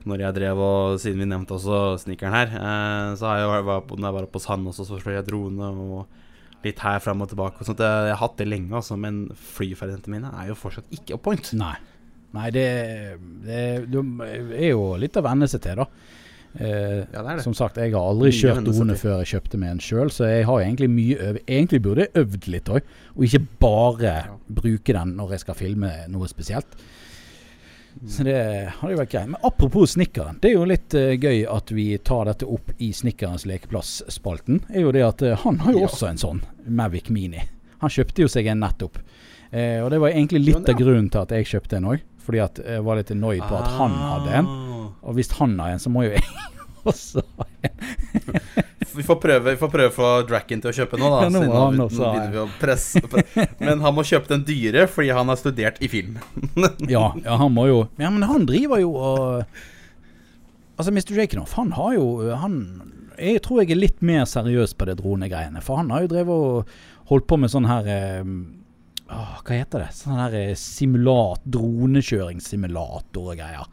når jeg drev og Siden vi nevnte også sneakeren her, eh, så har jeg på, når jeg var oppe hos han også, så fløy jeg drone og litt her fram og tilbake. Og sånt. Jeg, har hatt det lenge, altså, men flyferdighetene mine er jo fortsatt ikke on point. Nei. Nei, det, det, det er jo litt å venne seg til, da. Eh, Ja, det er det. Som sagt, jeg har aldri Mye kjørt drone før jeg kjøpte meg en sjøl, så jeg har egentlig mye øv Egentlig burde jeg øvd litt òg, og ikke bare bruke den når jeg skal filme noe spesielt. Så det hadde jo vært greit. Men apropos snikkeren. Det er jo litt uh, gøy at vi tar dette opp i Snikkerens lekeplass-spalten. Er jo det at uh, Han har jo Ja. også en sånn Mavic Mini. Han kjøpte jo seg en nettopp. Uh, og det var egentlig litt Ja, av grunnen til at jeg kjøpte en òg. Fordi at jeg var litt annoyed på at han hadde en. Ah. Og hvis han har en, så må jo jeg også ha. Vi får prøve, vi får prøve å få Dracken til å kjøpe noe, da. Ja, noe han også har. å presse, Men han må kjøpe den dyre fordi han har studert i film. Ja, ja, han må jo Ja, men han driver jo og Altså, Mr. Jakenoff, han har jo Han Jeg tror jeg er litt mer seriøs på det dronegreiene. For han har jo drevet og holdt på med sånn her eh, åh, Hva heter det? Sånn her eh, simulat Dronekjøringssimulator og greier.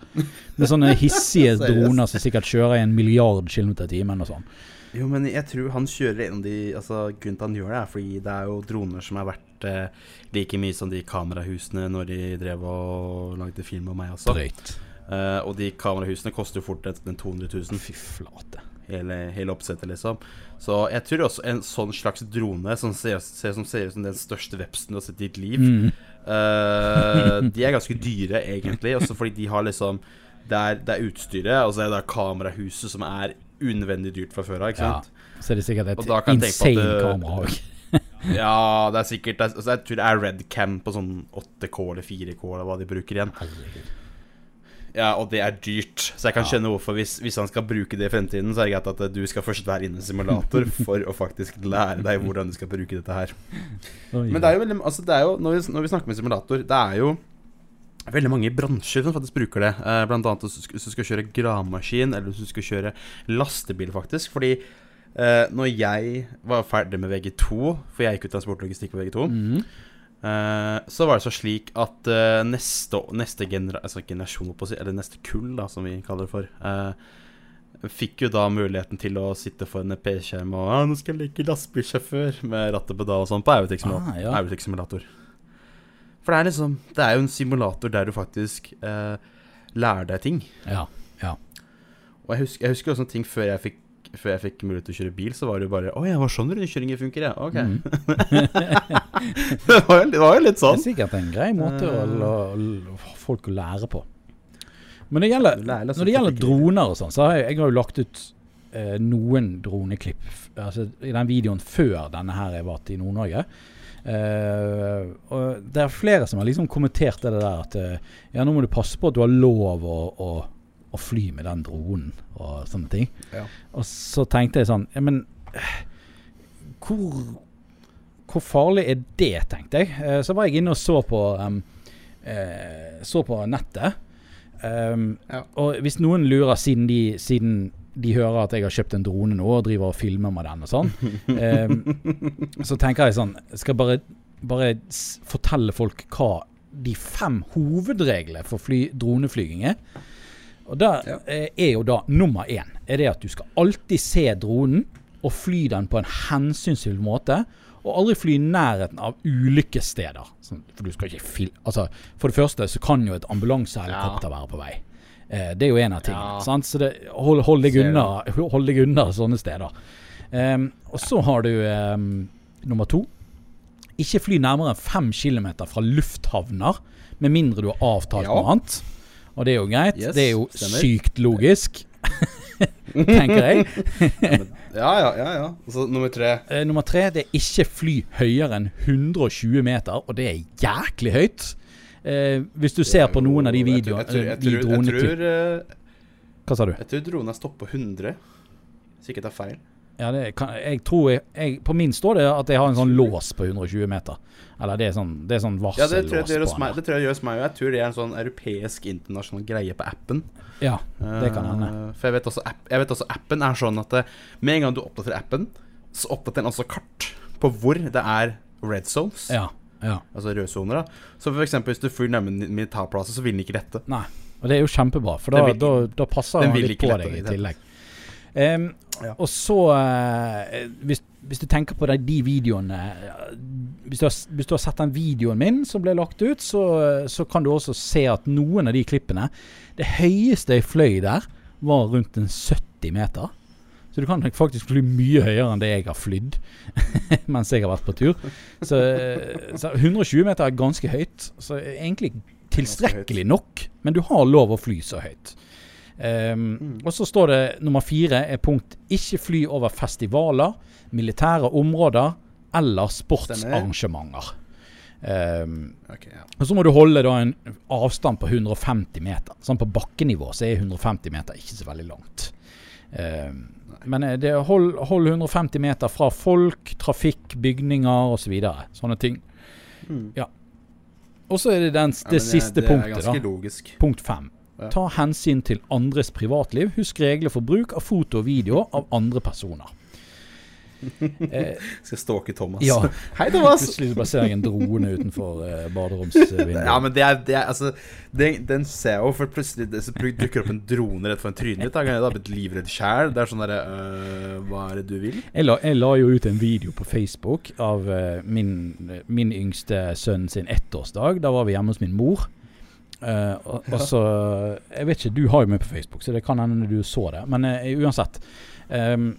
Med sånne hissige droner som sikkert kjører i en milliard kilometer i timen og sånn. Jo, men jeg tror han kjører en av de Altså, grunnen til han gjør det, er fordi det er jo droner som er verdt eh, like mye som de kamerahusene når de drev og lagde film om meg også. Drøyt. Eh, og de kamerahusene koster jo fort en 200 000. Fy flate. Hele, hele oppsettet, liksom. Så jeg tror også en sånn slags drone som ser, ser, som ser ut som den største vepsen du har sett i ditt liv, Mm. uh, de er ganske dyre, egentlig. Også fordi de har liksom Det er, det er utstyret, og så er det kamerahuset som er unødvendig dyrt fra før av, ikke Ja. Så er det sikkert et insane det- kamera òg. Ja, det er sikkert det er, altså Jeg tror det er Redcam på sånn 8K eller 4K, eller hva de bruker igjen. Ja, og det er dyrt. Så jeg kan skjønne hvorfor hvis, hvis han skal bruke det i fremtiden, så er det greit at du skal først være inne i simulator for å faktisk lære deg hvordan du skal bruke dette her. Men det er jo veldig altså det er jo, når, vi, når vi snakker med simulator, det er jo veldig mange bransjer som faktisk bruker det. Eh, blant annet hvis du skal- kjøre gravemaskin, eller hvis du skal kjøre lastebil, faktisk. Fordi eh, når jeg var ferdig med VG2, for jeg gikk ut transportlogistikk på VG2, mm Eh, så var det så slik at eh, neste, neste genera altså generasjon, på eller neste kull, da, som vi kaller det for, eh, fikk jo da muligheten til å sitte foran en PC-skjerm og ah, 'Nå skal jeg leke lastebilsjåfør' med ratt og pedal og sånn på Eurotex-simulator. Ah, ja. For det er liksom Det er jo en simulator der du faktisk eh, lærer deg ting. Ja. ja. Og jeg husker, jeg husker også ting før jeg fikk før jeg fikk mulighet til å kjøre bil, så var det jo bare 'Å ja, var sånn rundkjøringer funker, ja'. Ok. Mm. det, var jo, det var jo litt Det sånn. er sikkert en grei måte å la folk å lære på. Men det gjelder, når det gjelder droner og sånn, så har jeg, jeg har jo lagt ut eh, noen droneklipp altså, i den videoen før denne her jeg var til Nord-Norge. Uh, og det er flere som har liksom kommentert det der at uh, ja, nå må du passe på at du har lov å, å, å fly med den dronen og sånne ting. Ja. Og så tenkte jeg sånn Ja, men hvor hvor farlig er det, tenkte jeg. Eh, Så var jeg inne og så på um, eh, Så på nettet. Um, Ja. Og hvis noen lurer, siden de, siden de hører at jeg har kjøpt en drone nå og driver og filmer med den og sånn, um, så tenker jeg sånn skal bare, bare fortelle folk hva de fem hovedreglene for fly, droneflyging er. Og der Ja. eh, er jo da nummer én er det at du skal alltid se dronen og fly den på en hensynsfull måte. Og aldri fly i nærheten av ulykkessteder. Sånn, for du skal ikke fil altså, For det første så kan jo et ambulansehelikopter være på vei. Eh, det er jo en av tingene. Ja. Sant? Så det, hold, hold, deg unna, hold deg unna sånne steder. Um, og så har du um, nummer to. Ikke fly nærmere enn fem kilometer fra lufthavner, med mindre du har avtalt Ja. noe annet. Og det er jo greit. Yes, det er jo stemmer. sykt logisk, tenker jeg. Ja, ja, ja. ja. Altså, nummer tre. Eh, nummer tre, det er ikke fly høyere enn 120 meter, og det er jæklig høyt. Eh, hvis du ser på noen av de Jeg tror- videoene Jeg tror, jeg tror, jeg tror, eh, Hva sa du? Jeg tror dronen er stoppet på 100, hvis ikke er feil. Ja, det kan, jeg tror jeg, jeg, På min står det at jeg har en sånn lås på 120 meter. Eller det er sånn, det er sånn Ja, det tror jeg det gjør hos meg, tror jeg tror det er en sånn europeisk internasjonal greie på appen. Ja, det kan hende. Uh, For jeg vet, også app, jeg vet også appen er sånn at det, med en gang du oppdaterer appen, så oppdaterer den også kart på hvor det er red zones. Ja, ja. Altså røde soner. da Så for eksempel hvis du flyr nærme militærplasser, så vil den ikke rette. Nei. Og det er jo kjempebra, for da, vil- da, da passer den litt på deg i tillegg. Em, Ja. Og så uh, hvis, hvis du tenker på de, de videoene eh, hvis du, har, hvis du har sett den videoen min som ble lagt ut, så, så kan du også se at noen av de klippene Det høyeste jeg fløy der, var rundt en 70 meter. Så du kan faktisk fly mye høyere enn det jeg har flydd mens jeg har vært på tur. Så, så 120 meter er ganske høyt. Så egentlig tilstrekkelig nok, men du har lov å fly så høyt. Ehm, Og så står det nummer fire er punkt ikke fly over festivaler, militære områder eller sportsarrangementer. Um, okay, ja. og så må du holde da en avstand på 150 meter. Sånn på bakkenivå så er 150 meter ikke så veldig langt. Um, men eh, det hold, hold 150 meter fra folk, trafikk, bygninger osv. Så videre. Sånne ting. Mm. Og så er det den, Ja, det siste det punktet, da. logisk. Punkt fem. Ja. Ta hensyn til andres privatliv. Husk regler for bruk av foto og video av andre personer. Eh, Skal stalke Thomas. ja. Hei, Thomas! Plutselig så bare ser jeg en drone utenfor eh, baderomsvinduet. Ja, men det er, det er altså det, Den ser jeg jo, for plutselig det, så dukker opp en drone rett foran trynet ditt. Da kan jeg da blitt livredd sjæl. Det er sånn derre øh, Hva er det du vil? Jeg la, jeg la jo ut en video på Facebook av eh, min, min yngste sønn sin ettårsdag. Da var vi hjemme hos min mor. Eh, og, og så Jeg vet ikke, du har jo meg på Facebook, så det kan hende du så det. Men uh, uansett. Um,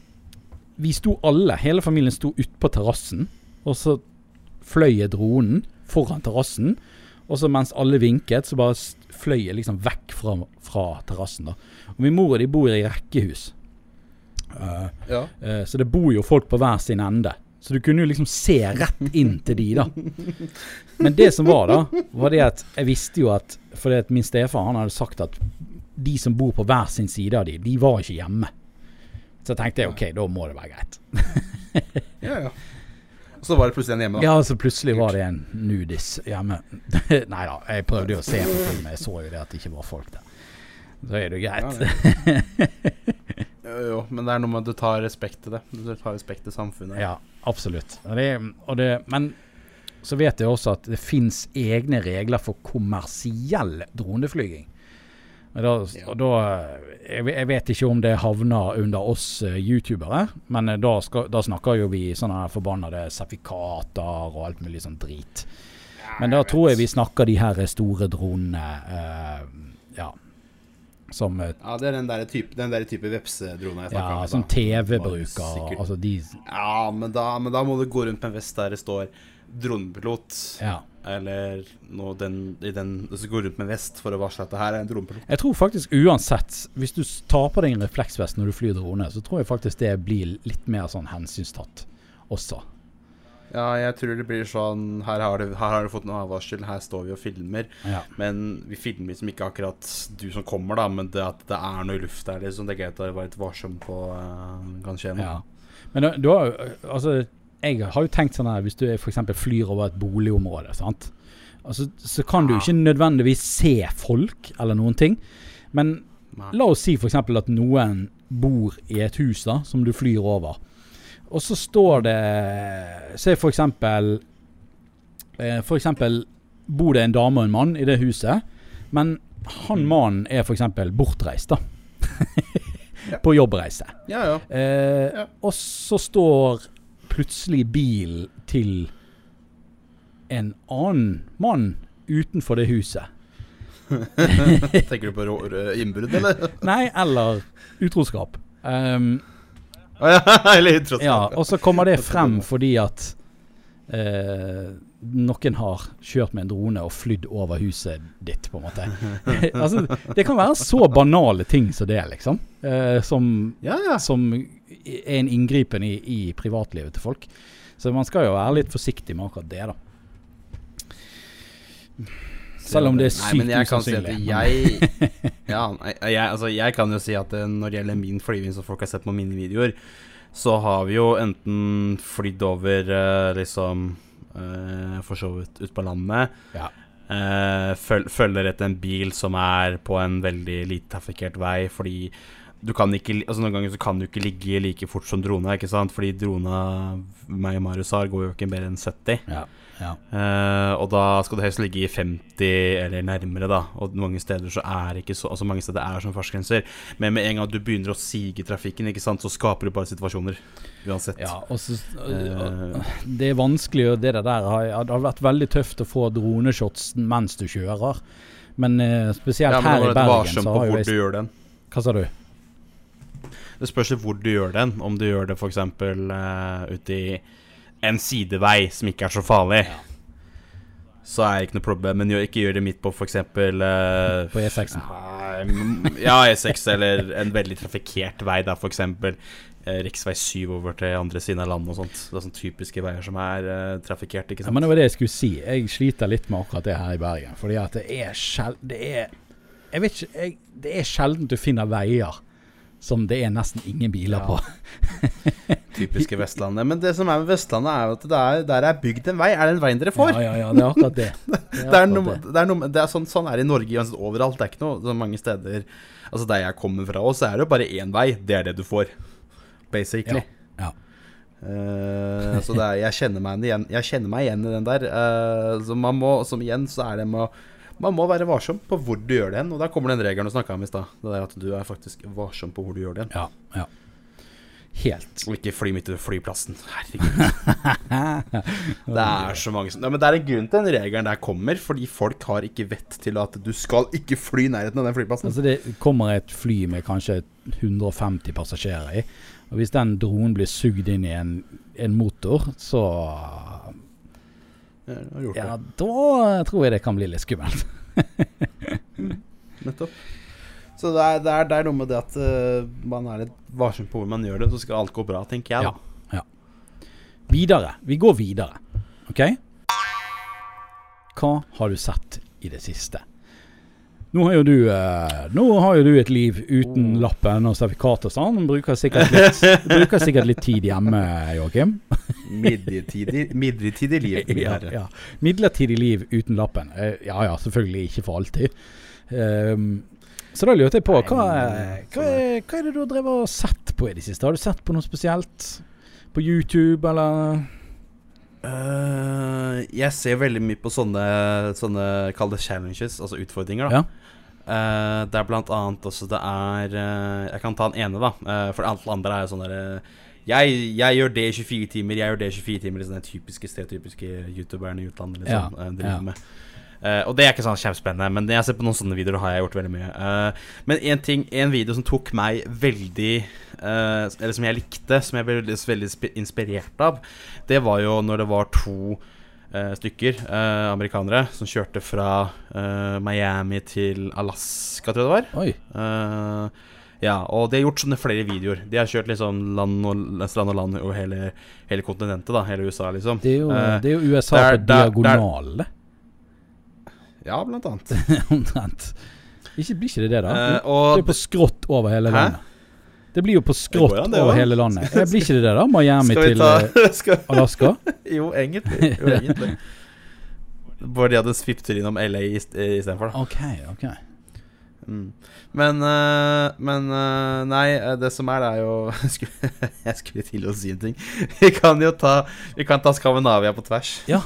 vi sto alle, hele familien sto utpå terrassen, og så fløy jeg dronen foran terrassen. Og så mens alle vinket, så bare fløy jeg liksom vekk fra, fra terrassen. da. Og min mor og de bor i rekkehus. Uh, Ja. Så det bor jo folk på hver sin ende. Så du kunne jo liksom se rett inn til de, da. Men det som var, da, var det at jeg visste jo at Fordi at min stefar han hadde sagt at de som bor på hver sin side av de, de var ikke hjemme. Så jeg tenkte jeg ok, da må det være greit. ja, ja. Og så var det plutselig en hjemme, da. Ja, så plutselig var det en nudis hjemme. Nei da, jeg prøvde jo å se på filmen, jeg så jo det at det ikke var folk der. Så er det jo greit. Jo, jo, men det er noe med at du tar respekt til det. Du tar respekt til samfunnet. Ja, absolutt. Og det, og det, men så vet jeg også at det fins egne regler for kommersiell droneflyging. Da, og da jeg, jeg vet ikke om det havner under oss eh, youtubere, men eh, da, skal, da snakker jo vi sånne forbannede sertifikater og alt mulig sånn drit. Men da tror jeg vi snakker de her store dronene Uh, Ja. Som Ja, det er den der type, den der type vepsedrone jeg snakker ja, om. som. TV-bruker. Altså de Ja, men da, men da må du gå rundt med en vest der det står dronepilot. Ja. Eller noe den, i den Du skal gå rundt med vest for å varsle at det her er en dronepilot. Jeg tror faktisk uansett, hvis du tar på deg en refleksvest når du flyr drone, så tror jeg faktisk det blir litt mer sånn hensynstatt også. Ja, jeg tror det blir sånn Her har du, her har du fått en advarsel, her står vi og filmer. Ja. Men vi filmer liksom ikke akkurat du som kommer, da, men det at det er noe i lufta her, liksom. Det er greit å være litt varsom på uh, kan skje noe. ja. Men du, har jo Altså, jeg har jo tenkt sånn her hvis du f.eks. flyr over et boligområde, sant. Altså, så kan du jo ikke nødvendigvis se folk eller noen ting. Men la oss si f.eks. at noen bor i et hus da, som du flyr over. Og så står det Se for eksempel eh, For eksempel bor det en dame og en mann i det huset, men han Mm. mannen er f.eks. bortreist, da. På jobbreise. Ja, ja. Eh, Ja. Og så står plutselig bilen til en annen mann utenfor det huset. Tenker du på innbrudd, eller? Nei, eller utroskap. Um, ja, og så kommer det frem fordi at eh, noen har kjørt med en drone og flydd over huset ditt, på en måte. altså, det kan være så banale ting som det, liksom. Eh, som, Ja, ja. som er en inngripen i, i privatlivet til folk. Så man skal jo være litt forsiktig med akkurat det, da. Selv om det er sykt men jeg kan si jeg, ja, jeg, altså, jeg kan jo si at eh, når det gjelder min flyving som folk har sett på mine videoer, så har vi jo enten flydd over eh, liksom eh, For så vidt ut på landet. Ja. føl, følger etter en bil som er på en veldig lite trafikkert vei, fordi du kan ikke, altså Noen ganger så kan du ikke ligge like fort som drona, ikke sant? Fordi drona meg og Marius har, går jo ikke mer enn 70. Ja, ja. Uh, og da skal du helst ligge i 50 eller nærmere, da. Og mange steder så er ikke så Altså mange steder er som fartsgrenser. Men med en gang du begynner å sige trafikken, ikke sant, så skaper du bare situasjoner. Uansett. Ja, og så Eh, Det er vanskelig, og det der har, det har vært veldig tøft å få droneshots mens du kjører. Men uh, spesielt ja, men her i er Bergen så har jo jeg du gjør den. Hva sa du? Det spørs hvor du gjør den. Om du gjør det f.eks. Uh, ute i en sidevei som ikke er så farlig, Ja. så er det ikke noe problem. Men ikke gjør det midt på f.eks. Uh, På E6-en. ja, E6 eller en veldig trafikkert vei, da f.eks. Uh, Riksvei 7 over til andre siden av landet og sånt. Det er sånne typiske veier som er uh, trafikkert, ikke Ja, men det var det jeg skulle si. Jeg sliter litt med akkurat det her i Bergen. Fordi at det er sjelden Det er Jeg vet ikke jeg, Det er sjelden du finner veier som det er nesten ingen biler Ja. på. Typiske Vestlandet. Men det som er med Vestlandet, er jo at det er, der er bygd en vei. Er det en vei dere får? Ja, ja, ja, det er akkurat det. Det er, Det er akkurat noe, det. det er noe, er sånn, sånn er det i Norge overalt. Det er ikke noe så mange steder Altså Der jeg kommer fra også, så er det jo bare én vei. Det er det du får, basically. Ja. Uh, så det jeg, kjenner igjen, jeg kjenner meg igjen i den der. Uh, så man må, som igjen, så er det med å Man må være varsom på hvor du gjør det hen. Og der kommer den regelen du snakka om i stad. Det er at du er faktisk varsom på hvor du gjør det hen. Ja, ja. Helt. Og ikke fly midt i flyplassen. Herregud. Det er så mange som ja, Men det er en grunn til den regelen der kommer, fordi folk har ikke vett til at du skal ikke fly i nærheten av den flyplassen. Altså Det kommer et fly med kanskje 150 passasjerer i. Og Hvis den dronen blir sugd inn i en, en motor, så Ja, Ja, da tror jeg det kan bli litt skummelt. Nettopp. Så det er, det, er, det er noe med det at uh, man er litt varsom på hvor man gjør det, så skal alt gå bra, tenker jeg. da. Videre. Vi går videre. OK? Hva har du sett i det siste? Nå har jo du, eh, nå har jo du et liv uten Oh. lappen og sertifikat og sånn. Bruker sikkert litt, bruker sikkert litt tid hjemme, Joakim. Midlertidig, midlertidig liv. Ja, ja. Midlertidig liv uten lappen. Eh, Ja ja, selvfølgelig ikke for alltid. Ehm, så da lurte jeg på, hva, Nei, hva, er- hva er det du har drevet og sett på i det siste? Har du sett på noe spesielt? På YouTube, eller? Uh, jeg ser veldig mye på sånne, sånne kall det challenges, altså utfordringer. da Ja. Eh, det er blant annet også det er uh, Jeg kan ta den ene, da. Uh, for alle andre er jo sånn derre jeg, jeg gjør det i 24 timer, jeg gjør det i 24 timer. Liksom den typiske stereotypiske youtuberne i utlandet liksom, Ja, driver ja. med. Og det er ikke sånn kjempespennende, men jeg ser på noen sånne videoer har jeg gjort veldig mye. Men en ting, en video som tok meg veldig Eller som jeg likte, som jeg ble veldig, veldig inspirert av, det var jo når det var to stykker, eh, amerikanere, som kjørte fra eh, Miami til Alaska, tror jeg det var. Oi. Eh, ja, og de har gjort sånne flere videoer. De har kjørt liksom land og, land og land over hele, hele kontinentet, da. Hele USA, liksom. Det er jo, Eh, det er jo USA der- på diagonale. Ja, blant annet. Omtrent. Ikke, blir ikke det det, da? Eh, det er på skrått over hele landet. Det blir jo på skrått an, over hele landet. Jeg Blir ikke det der, da? Miami til ta eh, Alaska? Jo, egentlig. Jo, egentlig. Bare de hadde svipptur innom LA istedenfor, da. OK, OK. Mm. Men, eh, men eh, Nei, eh, det som er, det er jo Jeg skulle, til å si en ting. Vi kan jo ta Vi kan ta Skandinavia på tvers. Ja.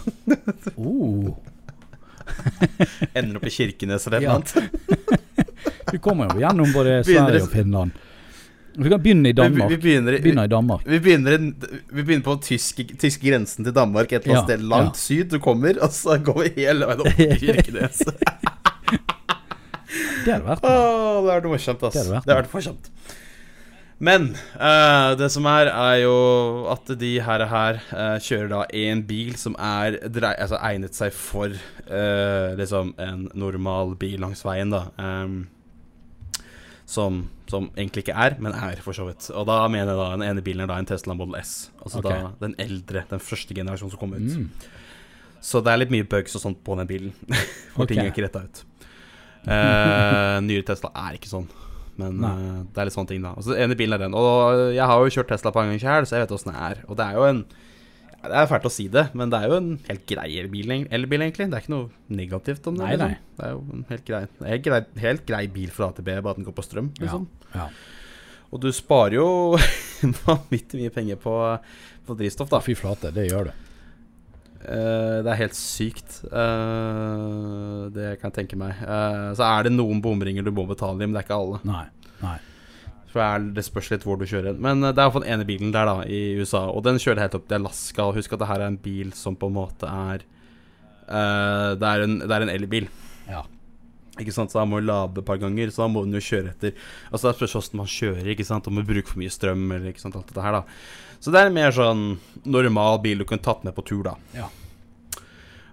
Oh. Ender opp i Kirkenes eller et Ja. annet. Du kommer jo gjennom både Sverige og Finland. Vi kan begynne i Vi, vi, Danmark. begynner, i- Begynner i Danmark. Vi begynner, vi begynner på tysk, tyske grensen til Danmark, et eller annet Ja, sted langt syd. Du kommer, og så går vi hele veien opp til Kirkenes. Det hadde vært Åh, det hadde vært morsomt, ass. Det hadde vært Det hadde vært morsomt. Men uh, det som er, er jo at de her, her uh, kjører da én en bil som er drei, altså egnet seg for uh, liksom en normal bil langs veien, da. Um, som, som egentlig ikke er, men er, for så vidt. Og da mener jeg da den ene bilen er da en Tesla Model S. Altså okay. da den eldre, den første generasjonen som kom ut. mm. Så det er litt mye bugs og sånt på den bilen. For ting er ikke retta ut. Uh, nyere Tesla er ikke sånn. Men eh, det er litt sånne ting, da. Og så ene bilen er den. Og jeg har jo kjørt Tesla på en gang sjøl, så jeg vet åssen det er. Og det er jo en Det er fælt å si det, men det er jo en helt grei elbil, elbil egentlig. Det er ikke noe negativt om det. Nei, liksom. nei. Det er jo en helt grei, helt grei, helt grei bil fra AtB, bare at den går på strøm. Liksom. Ja. Og du sparer jo vanvittig mye penger på, på drivstoff, da. Fy flate, det gjør du. Uh, det er helt sykt. Uh, det kan jeg tenke meg. Uh, så er det noen bomringer du må betale i, men det er ikke alle. Nei. Nei. For det, spørs litt hvor du kjører. Men eh, det er iallfall den ene bilen der, da, i USA. Og den kjører helt opp til Alaska. Og husk at det her er en bil som på en måte er uh, Det er en, det er en elbil. Ja. Ikke sant, Så han må du lade et par ganger, så da må den jo kjøre etter Altså Det spørs hvordan man kjører, ikke sant om man bruker for mye strøm eller ikke sant, alt dette her, da. Så det er en mer sånn normal bil du kunne tatt med på tur, da. Ja.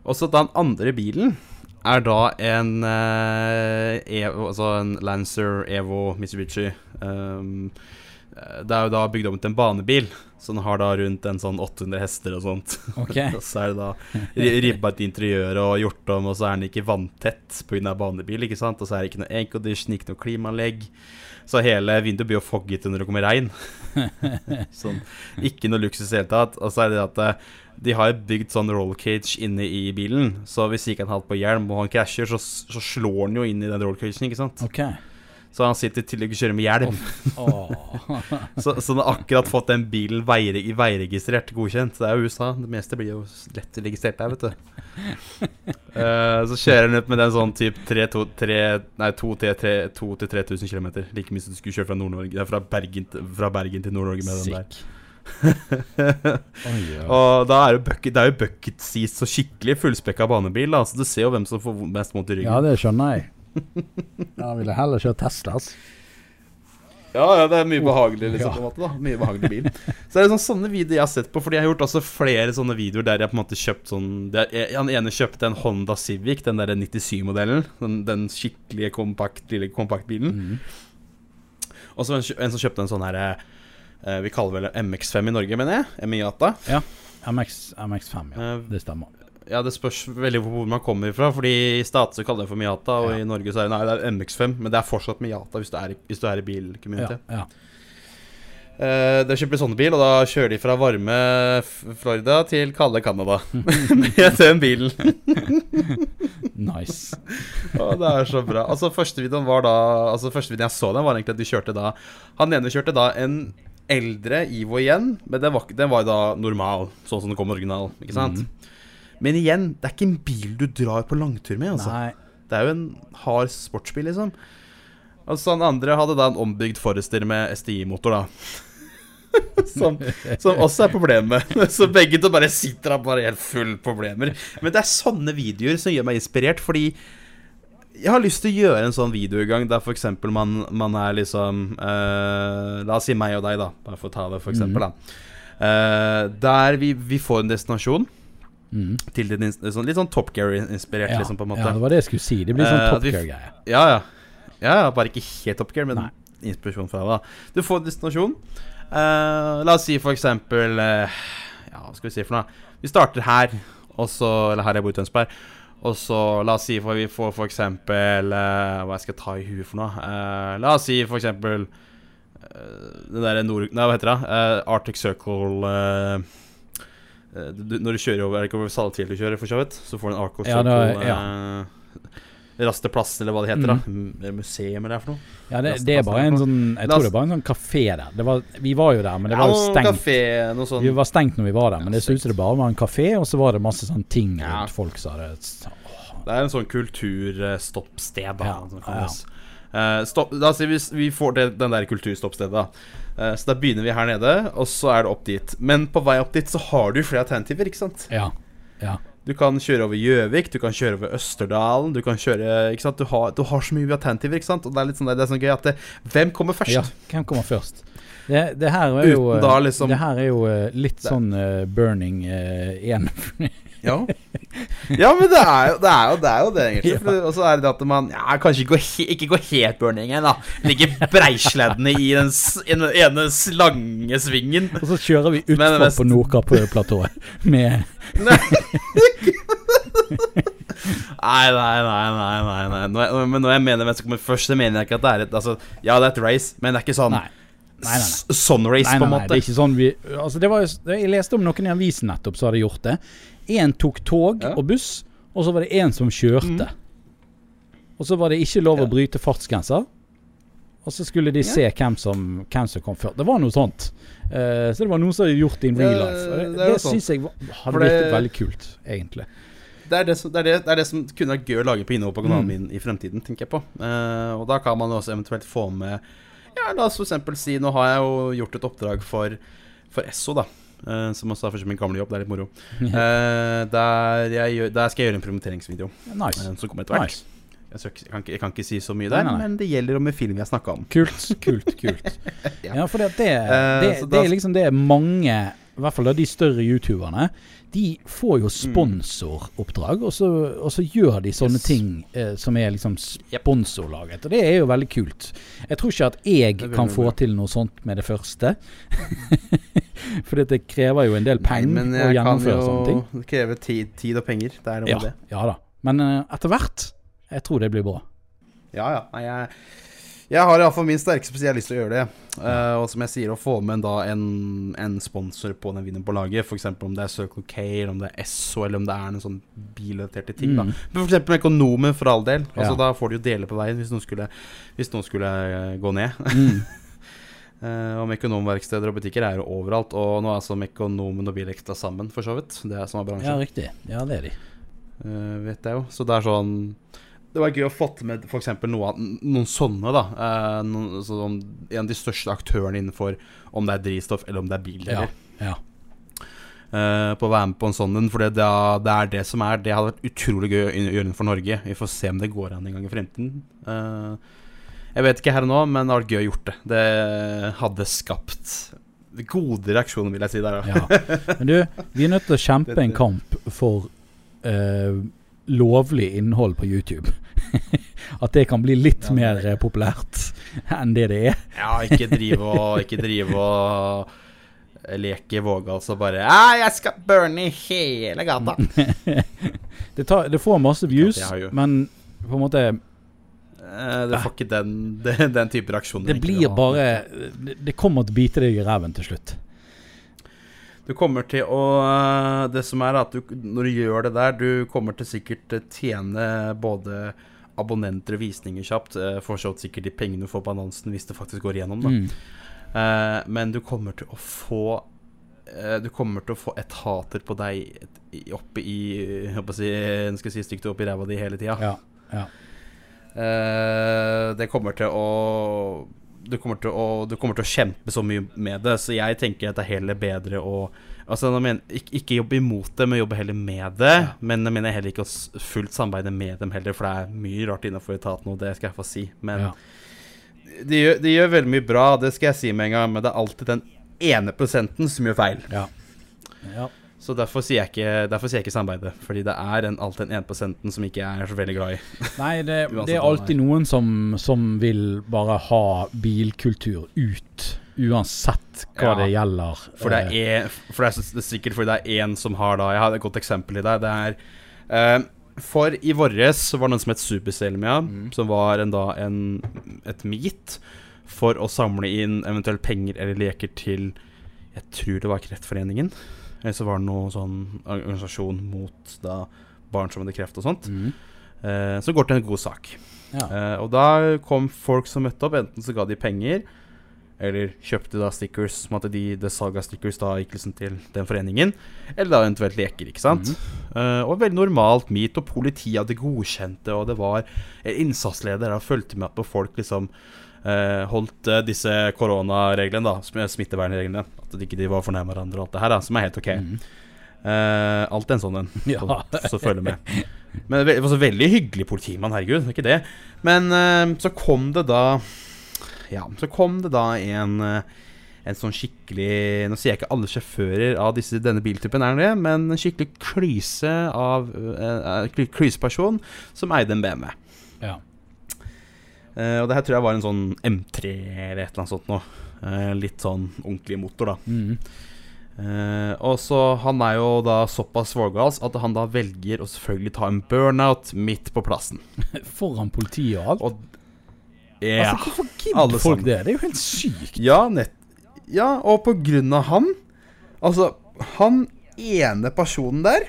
Og så den andre bilen er da en uh, Evo, Altså en Lancer Evo Mitsubishi. Um, eh, det er jo da bygd om til en banebil, så den har da rundt en sånn 800 hester og sånt. Okay. og så er det da ri- ribba et interiør og gjort om, og så er den ikke vanntett pga. banebil, ikke sant. Og så er det ikke noe aircondition, ikke noe klimaanlegg. Så hele vinduet blir jo fogget når det kommer regn. sånn, ikke noe luksus i det hele tatt. Og så er det at eh, de har bygd sånn roll cage inne i bilen, så hvis ikke han har hatt på hjelm og han krasjer, så, så slår han jo inn i den roll cagen, ikke sant. Ok. Så han sitter i tillegg og kjører med hjelm. Oh. Så, så han har akkurat fått den bilen veire, veiregistrert, godkjent. Det er jo USA. Det meste blir jo lett registrert der, vet du. uh, så kjører han ut med den sånn type 3, 2, 3, nei, 2 til 3 2 til 3000 km. Like mye som du skulle kjøre fra er fra Bergen, fra Bergen til Nord-Norge med den der. oh, yeah. Og da er jo bucket, det er jo bucket seat så skikkelig fullspekka banebil. Da. Så du ser jo hvem som får mest vondt i ryggen. ja, det skjønner jeg. Da ville jeg heller kjørt Tesla. altså. Ja, ja, det er mye behagelig liksom, måte da Mye behagelig bil Så er det sånn, sånne videoer jeg har sett på Fordi jeg har gjort også flere sånne videoer Der jeg på en måte kjøpt sånn der Han ene kjøpte en Honda Civic Den der 97-modellen den, den skikkelige kompakt, lille kompaktbilen Mm. Og så en, en som kjøpte en sånn her eh, Vi kaller vel det MX-5 i Norge, mener jeg Miata MX, MX5, ja. Eh, Det stemmer. Ja, det spørs veldig hvor man kommer fra. Fordi i staten så kaller det for Miata Og Ja. i Norge så er det, nei, det er MX-5 Men det er fortsatt Miata hvis du er hvis du er i bilcommunity ja. ja. Uh, de kjøper sånne bil, og da kjører de fra varme Florida til kalde Canada med den bilen. Nice. Å, det er så bra. Altså Første videoen var da Altså første videoen jeg så den, var egentlig at de kjørte da Han ene kjørte da en eldre Ivo igjen, men den var, den var da normal, sånn som den kom original. Ikke sant? Men igjen, det er ikke en bil du drar på langtur med. Altså. Nei. Det er jo en hard sportsbil, liksom. Altså Den andre hadde da en ombygd Forester med STI-motor, da. som, som også er problemet. Så begge to bare sitter der bare helt full problemer. Men det er sånne videoer som gjør meg inspirert, fordi jeg har lyst til å gjøre en sånn videogang der f.eks. Man, man er liksom uh, La oss si meg og deg, da. Bare for å ta det, for eksempel, da. Eh, der vi, vi får en destinasjon Mhm. til den, sånn, litt sånn Top Gear-inspirert, Ja. liksom, på en måte. ja, det var det jeg skulle si. Det blir sånn Eh, Top Gear-greie. Ja, ja. Ja, ja, bare ikke helt Top Gear, men Nei. inspirasjon fra det. da Du får en destinasjon. Eh, la oss si for eksempel eh, Ja, hva skal vi si for noe? Vi starter her, og så Eller her jeg bor i Tønsberg. Og så la oss si for vi får for eksempel eh, Hva jeg skal ta i huet for noe? Eh, la oss si for eksempel Den det derre nord... Nei, hva heter det? Eh, Arctic Circle eh, eh, du, Når du kjører over Er det ikke over Saltfjell du kjører, for så vidt? Så får du en Arctic Ja, da- eh, Rasteplass, eller hva det heter. da Eller Museum, eller hva det er for noe. Ja, det, det er bare en sånn Jeg tror det er bare en sånn kafé der. Det var, vi var jo der, men det var jo Ja, stengt. Kafé, noe sånt. Vi var stengt når vi var der, men Ja, det så ut som det bare var en kafé, og så var det masse sånne ting Ja. rundt folk som hadde Det er en sånn kulturstoppsted, da. Ja, ja. Eh, stopp, da vi vi får det, den der kulturstoppstedet, da. Eh, så da begynner vi her nede, og så er det opp dit. Men på vei opp dit så har du flere alternativer, ikke sant? Ja. ja. Du kan kjøre over Gjøvik, du kan kjøre over Østerdalen, du kan kjøre Ikke sant? Du har, du har så mye alternativer, ikke sant? Og det er litt sånn, det er sånn gøy at det, Hvem kommer først? ja. Hvem kommer først? Det, det her er jo da liksom- Det her er jo eh, litt sånn uh, burning én. Ja. ja, men det er jo det, er jo, det, er jo det egentlig. For, og så er det at man ja, kanskje ikke ikke går helt burningen, da. Ligger breisleddene i den ene lange svingen. og så kjører vi utfor mest- på Nordkapplatået med Nei, Nei, nei, nei, nei, nei, nei. Når jeg, men når jeg mener hvem som kommer først, så mener jeg ikke at det er et Altså, ja, det er et race, men det er ikke sånn Nei. Nei, nei, nei. s- Sånn Nei, på nei, en nei, måte. det er ikke sånn vi Altså, det var Jeg leste om noen i avisen nettopp som hadde gjort det. Én tok tog Ja. og buss, og så var det én som kjørte. Og så var det ikke lov å bryte fartsgrenser. Og så skulle de Ja. se hvem som, hvem som kom før. Det var noe sånt. Uh, så det var noen som hadde gjort det in real life. Det det det sånn. syns jeg var- hadde det- virket veldig kult, egentlig. Det er det, som, det, er det, det er det som kunne vært gøy å lage på innhold på kanalen Mm. min i fremtiden, tenker jeg på. Uh, og da kan man også eventuelt få med Ja, la oss eksempel si Nå har jeg jo gjort et oppdrag for, for Esso, da. Uh, som også er for min gamle jobb. Det er litt moro. Uh, der, gjør, der skal jeg gjøre en promoteringsvideo Nice. Uh, som kommer etter hvert. nice. Jeg, skal, jeg, kan jeg kan ikke si så mye der, nei, nei. men det gjelder om en film jeg snakka om. Kult, kult, kult. Ja. ja, for det, det, det, det er liksom det mange I hvert fall de større youtuberne De får jo Mm. sponsoroppdrag, og, så, og så gjør de sånne Yes. ting eh, som er liksom sponsorlaget. Og det er jo veldig kult. Jeg tror ikke at jeg kan få til noe sånt med det første. For det krever jo en del penger men å jeg kan gjennomføre sånne ting. Det krever tid, tid og penger. Det er noe Ja, med det. ja da. Men eh, etter hvert Jeg tror det blir bra. Ja, ja. Nei, jeg, jeg har iallfall min sterke lyst til å gjøre det. Uh, og som jeg sier, å få med da en, en sponsor på den videoen på laget, f.eks. om det er Circle K, eller om det er Esso, eller om det er noen sånn bilrelaterte ting. da Mm. Men f.eks. Økonomen, for all del. Altså Ja. Da får du jo dele på veien hvis noen skulle, hvis noen skulle eh, gå ned. Mm. Uh, og Mekonomverksteder og butikker er jo overalt. Og nå er altså Mekonomen og Bilekstra sammen, for så vidt. Det er samme bransje. Ja, riktig. Ja, det er de. Uh, vet jeg jo. Så det er sånn Det var gøy å få med f.eks. Noe, noen sånne, da. Eh, noen, sånn, en av de største aktørene innenfor om det er drivstoff eller om det er bil. Ja. Ja. eh, på å være med på en sånn en. For det, det, er- det er det som er. Det hadde vært utrolig gøy å gjøre for Norge. Vi får se om det går an en gang i fremtiden. Eh, jeg vet ikke her og nå, men det hadde vært gøy å gjort det. Det hadde skapt gode reaksjoner, vil jeg si der. Ja. Men du, vi er nødt til å kjempe en kamp for eh, lovlig innhold på YouTube. At det kan bli litt Ja, mer eh, populært enn det det er. Ja, ikke drive og Ikke drive og leke vågals og bare Ja, jeg skal burne hele gata. Det, tar, det får masse views, men på en måte Det Du får ikke den, den, den type reaksjoner. Det blir bare Det, det kommer til å bite deg i ræven til slutt. Du kommer til å Det som er at du, når du gjør det der, du kommer til sikkert tjene både abonnenter og visninger kjapt. Uh, får så sikkert de pengene du får på annonsen hvis det faktisk går igjennom. Da. Mm. Uh, men du kommer til å få uh, Du kommer til å få etater på deg et, i- oppe i å si, skal si stygt opp i ræva di hele tida. Ja. ja. Det kommer til å du kommer, til å, du kommer til å kjempe så mye med det, så jeg tenker at det er heller bedre å Altså, mener, ikke, ikke jobbe imot det, men jobbe heller med det. Ja. Men jeg mener heller ikke å fullt samarbeide med dem heller, for det er mye rart innenfor etaten, og det skal jeg få si. Men ja. de, gjør, de gjør veldig mye bra, det skal jeg si med en gang, men det er alltid den ene prosenten som gjør feil. ja. ja. Så derfor sier jeg ikke, derfor sier jeg ikke samarbeide, fordi det er en, alltid den ene prosenten som ikke jeg er så veldig glad i. Nei, det, det er alltid noen som, som vil bare ha bilkultur ut, uansett hva Ja, det gjelder. For det Eh, er, for det er, det er sikkert fordi det er én som har da Jeg har et godt eksempel i det. Det er uh, For i våres så var det noen som het Superselmia, Mm. som var en, da en, et meet for å samle inn eventuelt penger eller leker til Jeg tror det var Kreftforeningen. Eller så var det noe sånn organisasjon mot da barn som hadde kreft og sånt. mm. Uh, som går til en god sak. Ja. Uh, og da kom folk som møtte opp, enten så ga de penger, eller kjøpte da stickers, som at de, det salget av stickers da gikk liksom til den foreningen, eller da eventuelt leker, ikke sant. Eh, og veldig normalt meet, og politiet hadde godkjent det, og det var en innsatsleder som fulgte med på folk liksom uh, holdt uh, disse koronareglene, da, sm- smittevernreglene, at de ikke var fornærma hverandre og alt det her, da, som er helt ok. Mm. Uh, alt en sånn en. Ja. Så, følger med. Men det var så veldig hyggelig politimann, herregud. er Ikke det. Men så kom det da Ja, så kom det da en eh, en sånn skikkelig Nå sier jeg ikke alle sjåfører av disse, denne biltypen er det, men en skikkelig klyse av uh, Klyseperson som eide en BMW. Ja. Uh, og det her tror jeg var en sånn M3 eller et eller annet sånt noe. Uh, litt sånn ordentlig motor, da. Mm. Og så Han er jo da såpass vågals at han da velger å selvfølgelig ta en burnout midt på plassen. Foran politiet og alt. Og Ja. altså, hvorfor gidder folk det? Det er jo helt sykt. Ja, nett Ja, og på grunn av han Altså, han ene personen der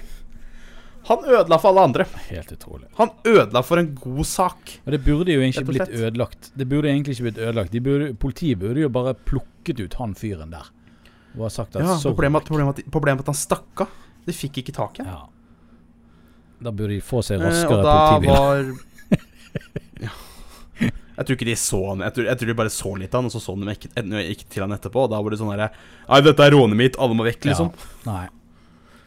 Han ødela for alle andre. Helt utrolig. Han ødela for en god sak. Og det burde jo egentlig blitt ødelagt. Det burde egentlig ikke blitt ødelagt. De burde, politiet burde jo bare plukket ut han fyren der. Og ha sagt at Ja, problemet, at- problemet, at- problemet at han stakk av. De fikk ikke tak i ham. Ja. Da burde de få seg Eh, raskere og da politibiler. var. Jeg tror ikke de så han jeg tror, jeg tror de bare så litt av han, og så så de ikke, ikke til han etterpå. Og da var det sånn herre Nei, dette er rånet mitt, alle må vekk, liksom. Ja. Nei.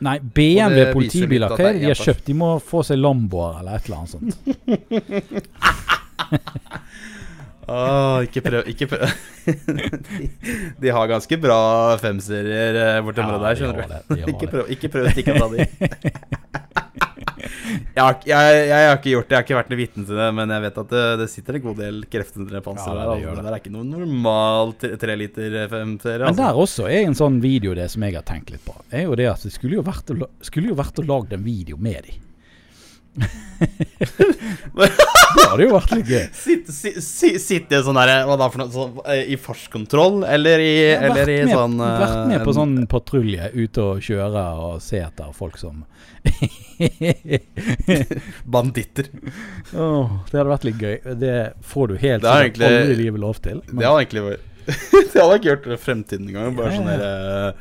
Nei, BMW politibiler, hva er det de har kjøpt? De må få seg Lamboer eller et eller annet sånt. Åh, ikke prøv Ikke prøv. de, de har ganske bra femserier eh, borti området der, skjønner du. de Ikke prøv, ikke prøv å stikke av de. Jeg har, jeg, jeg har ikke gjort det, jeg har ikke vært noe vitne til det, men jeg vet at det, det sitter en god del krefter under panseret Ja, det Altså. Det det. der er ikke noe normal treliter-fem-serie. Men Altså. der også er en sånn video det som jeg har tenkt litt på. Er jo det at det skulle jo vært å, skulle jo vært å lage en video med de. Det hadde jo vært litt gøy. Sitte sit, sit, sit i sånn derre Hva da for noe? Sånn, eh, I fartskontroll, eller i, ja, har eller i med, sånn eh, vært med på sånn patrulje, ute og kjøre og se etter folk som Banditter. Oh, Det hadde vært litt gøy. Det får du helt Det er sikkert aldri i livet lov til. Det hadde egentlig vært Det hadde ikke gjort fremtiden engang. Bare Ja, sånn ja. der, eh,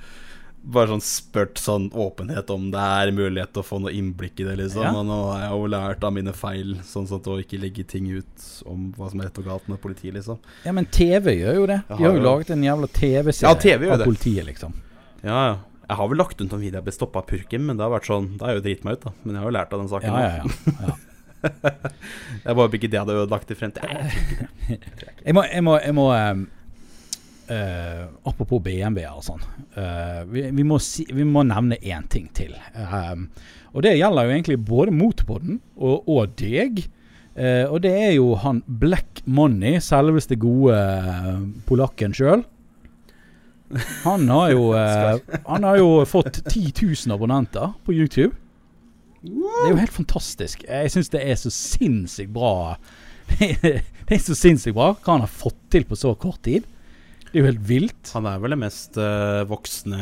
Bare sånn spurt sånn åpenhet om det er mulighet til å få noe innblikk i det, liksom. Ja. Og nå har jeg jo lært av mine feil, sånn at å ikke legge ting ut om hva som er rett og galt med politiet, liksom. Ja, men TV gjør jo det. De har jo laget en jævla TV-serie Ja, TV av det. politiet, liksom. Ja, ja. Jeg har vel lagt ut noen videoer jeg ble stoppa av purken, men det har vært sånn Da har jeg jo driti meg ut, da. Men jeg har jo lært av den saken. Ja, ja, ja. ja. Jeg bare ikke det jeg hadde ødelagt i til Jeg må, jeg må, jeg må ehm, eh, Apropos BMW-er og sånn. Uh, vi, vi, må si, vi må nevne én ting til. Ehm, og det gjelder jo egentlig både Motorpodden og, og deg. Uh, og det er jo han Black Money, selveste gode polakken sjøl. Han har jo Han har jo fått 10 000 abonnenter på YouTube. Det er jo helt fantastisk. Jeg syns det er så sinnssykt bra. det er så sinnssykt bra hva han har fått til på så kort tid. Det er jo helt vilt. Han er vel det mest uh, voksne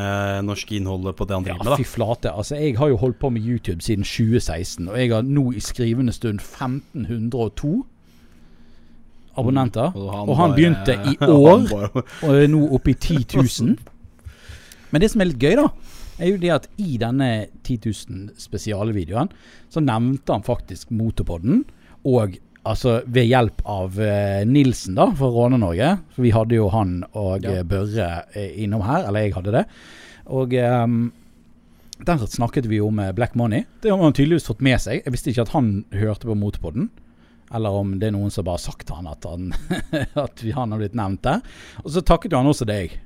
norske innholdet på det han Ja, driver med, fy flate. Altså, jeg har jo holdt på med YouTube siden 2016, og jeg har nå i skrivende stund 1502 abonnenter. Mm, Og han bare- begynte i år. bare- Og er nå oppe i 10 000. Men det som er litt gøy, da, er jo det at i denne 10 000 spesialvideoen, så nevnte han faktisk Motorpodden. Og altså ved hjelp av eh, Nilsen da, fra Råne-Norge. For vi hadde jo han og Ja. eh, Børre eh, innom her, eller jeg hadde det. Og um, der snakket vi jo med Black Money. Det har han tydeligvis fått med seg. Jeg visste ikke at han hørte på Motorpodden. Eller om det er noen som bare har sagt til han at han, at han har blitt nevnt der. Og så takket jo han også deg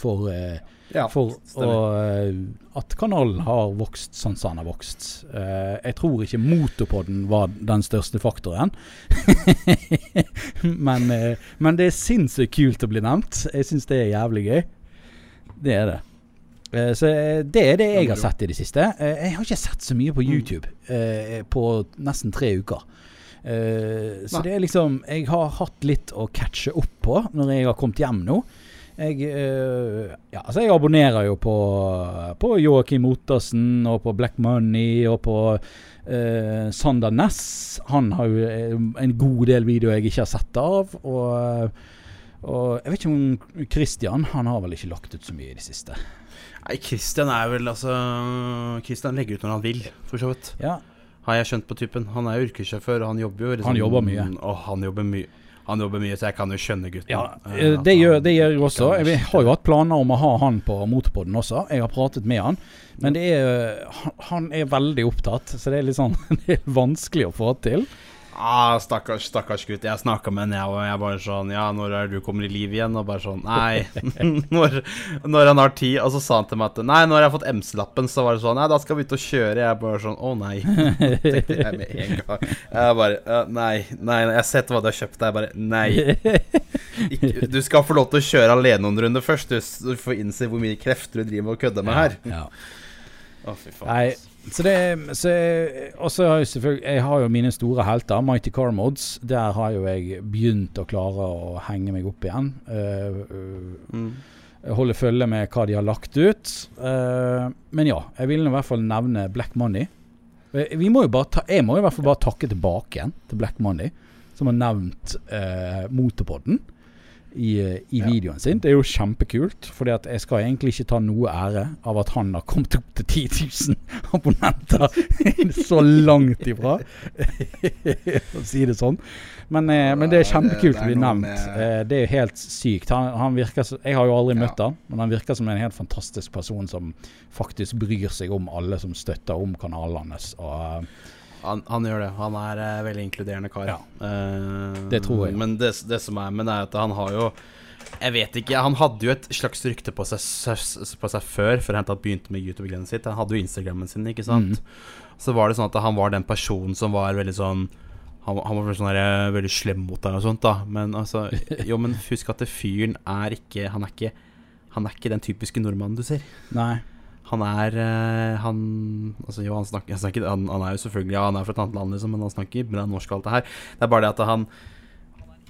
for, eh, Ja, for å, eh, at kanalen har vokst sånn som den har vokst. Eh, jeg tror ikke Motorpodden var den største faktoren. men, eh, men det er sinnssykt kult å bli nevnt. Jeg syns det er jævlig gøy. Det er det. Eh, Så eh, det er det jeg har sett i det siste. Eh, Jeg har ikke sett så mye på YouTube eh, på nesten tre uker. Eh, Så det er liksom Jeg har hatt litt å catche opp på når jeg har kommet hjem nå. Jeg, eh, ja, altså jeg abonnerer jo på, på Joakim Ottersen og på Black Money og på uh, Sander Ness. Han har jo eh, en god del videoer jeg ikke har sett av. Og, og jeg vet ikke om Christian Han har vel ikke lagt ut så mye i det siste. Nei, Christian er vel altså Christian legger ut når han vil, for så vidt. Ja, Har jeg skjønt på typen. Han er jo yrkessjåfør, og han jobber jo liksom- Han jobber mye. Og han jobber mye. Han jobber mye, så jeg kan jo skjønne gutten. Ja, Eh, eh, det gjør, det gjør jeg også. Vi Jeg har jo hatt planer om å ha han på Motorpodden også. Jeg har pratet med han. Men det er, han- han er veldig opptatt, så det er litt sånn Det er vanskelig å få til. Ah, stakkars, stakkars gutt. Jeg snakka med henne, og jeg bare sånn Ja, når er du kommer i liv igjen? Og bare sånn Nei, når, når han har tid. Og så sa han til meg at Nei, når jeg har fått MC-lappen, så var det sånn Nei, da skal vi ut og kjøre. Jeg bare sånn Å nei. Tenkte jeg med en gang. Jeg bare Nei, Nei, nei, jeg har sett hva du har kjøpt. Jeg bare Nei. Ikke, du skal få lov til å kjøre alene noen runder først. Du, du får innse hvor mye krefter du driver med å kødde med her. Ja. Å, fy faen. Nei, så det så jeg, Og så har jeg selvfølgelig Jeg har jo mine store helter, Mighty Car Mods. Der har jo jeg begynt å klare å henge meg opp igjen. Uh, uh, Mm. holde følge med hva de har lagt ut. Uh, men ja, jeg vil i hvert fall nevne Black Money. Eh, Vi må jo bare ta, jeg må i hvert fall bare takke tilbake igjen til Black Money, som har nevnt uh, Motorpodden i, eh, i Ja. videoen sin. Det er jo kjempekult, for jeg skal egentlig ikke ta noe ære av at han har kommet opp til 10 000 abonnenter. Så langt ifra, å si det sånn. Men, eh, men det er kjempekult å bli nevnt. med- Eh, det er jo helt sykt. Han, han virker jeg har jo aldri Ja. møtt han, men han virker som en helt fantastisk person som faktisk bryr seg om alle som støtter om kanalen hans. Og, Han, han gjør det. Han er uh, veldig inkluderende kar. Ja. Uh, Det tror jeg. Men det, det som er med det, er at han har jo Jeg vet ikke. Han hadde jo et slags rykte på seg, på seg før, før han hadde begynt med YouTube-greiene sitt. Han hadde jo Instagrammen sin, ikke sant. Mm. Så var det sånn at han var den personen som var veldig sånn han, han var sånn der, veldig slem mot deg og sånt, da. Men altså Jo, men husk at fyren er ikke Han er ikke Han er ikke den typiske nordmannen du ser. nei. Han er eh, Han Altså, jo, han snakker, snakker han, han er jo selvfølgelig Ja, han er fra et annet land, liksom, men han snakker bra norsk og alt det her. Det er bare det at han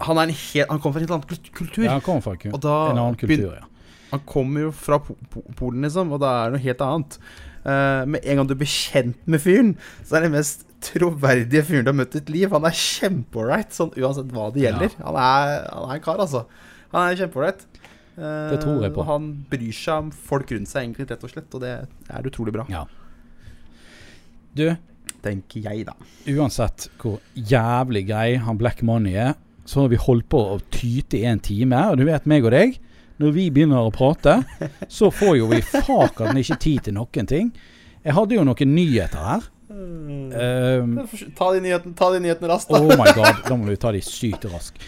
Han er en helt Han kommer fra en helt annen kultur. Ja, han kommer fra en annen kultur, ja. Han kommer jo fra po po Polen, liksom, og da er det noe helt annet. Uh, med en gang du blir kjent med fyren, så er det den mest troverdige fyren du har møtt i ditt liv. Han er kjempeålreit, sånn uansett hva det gjelder. Han, er, han er en kar, altså. Han er kjempeålreit. Eh, Det tror jeg på. Han bryr seg om folk rundt seg, egentlig, rett og slett, og det er utrolig bra. ja. Du, Tenker jeg, da. uansett hvor jævlig grei han Black Money er, så har vi holdt på å tyte i en time. Og du vet meg og deg, når vi begynner å prate, så får jo vi fakan ikke tid til noen ting. Jeg hadde jo noen nyheter her. Um, Ta de nyhetene, nyhetene raskt, oh my god, da må vi ta de sykt raskt.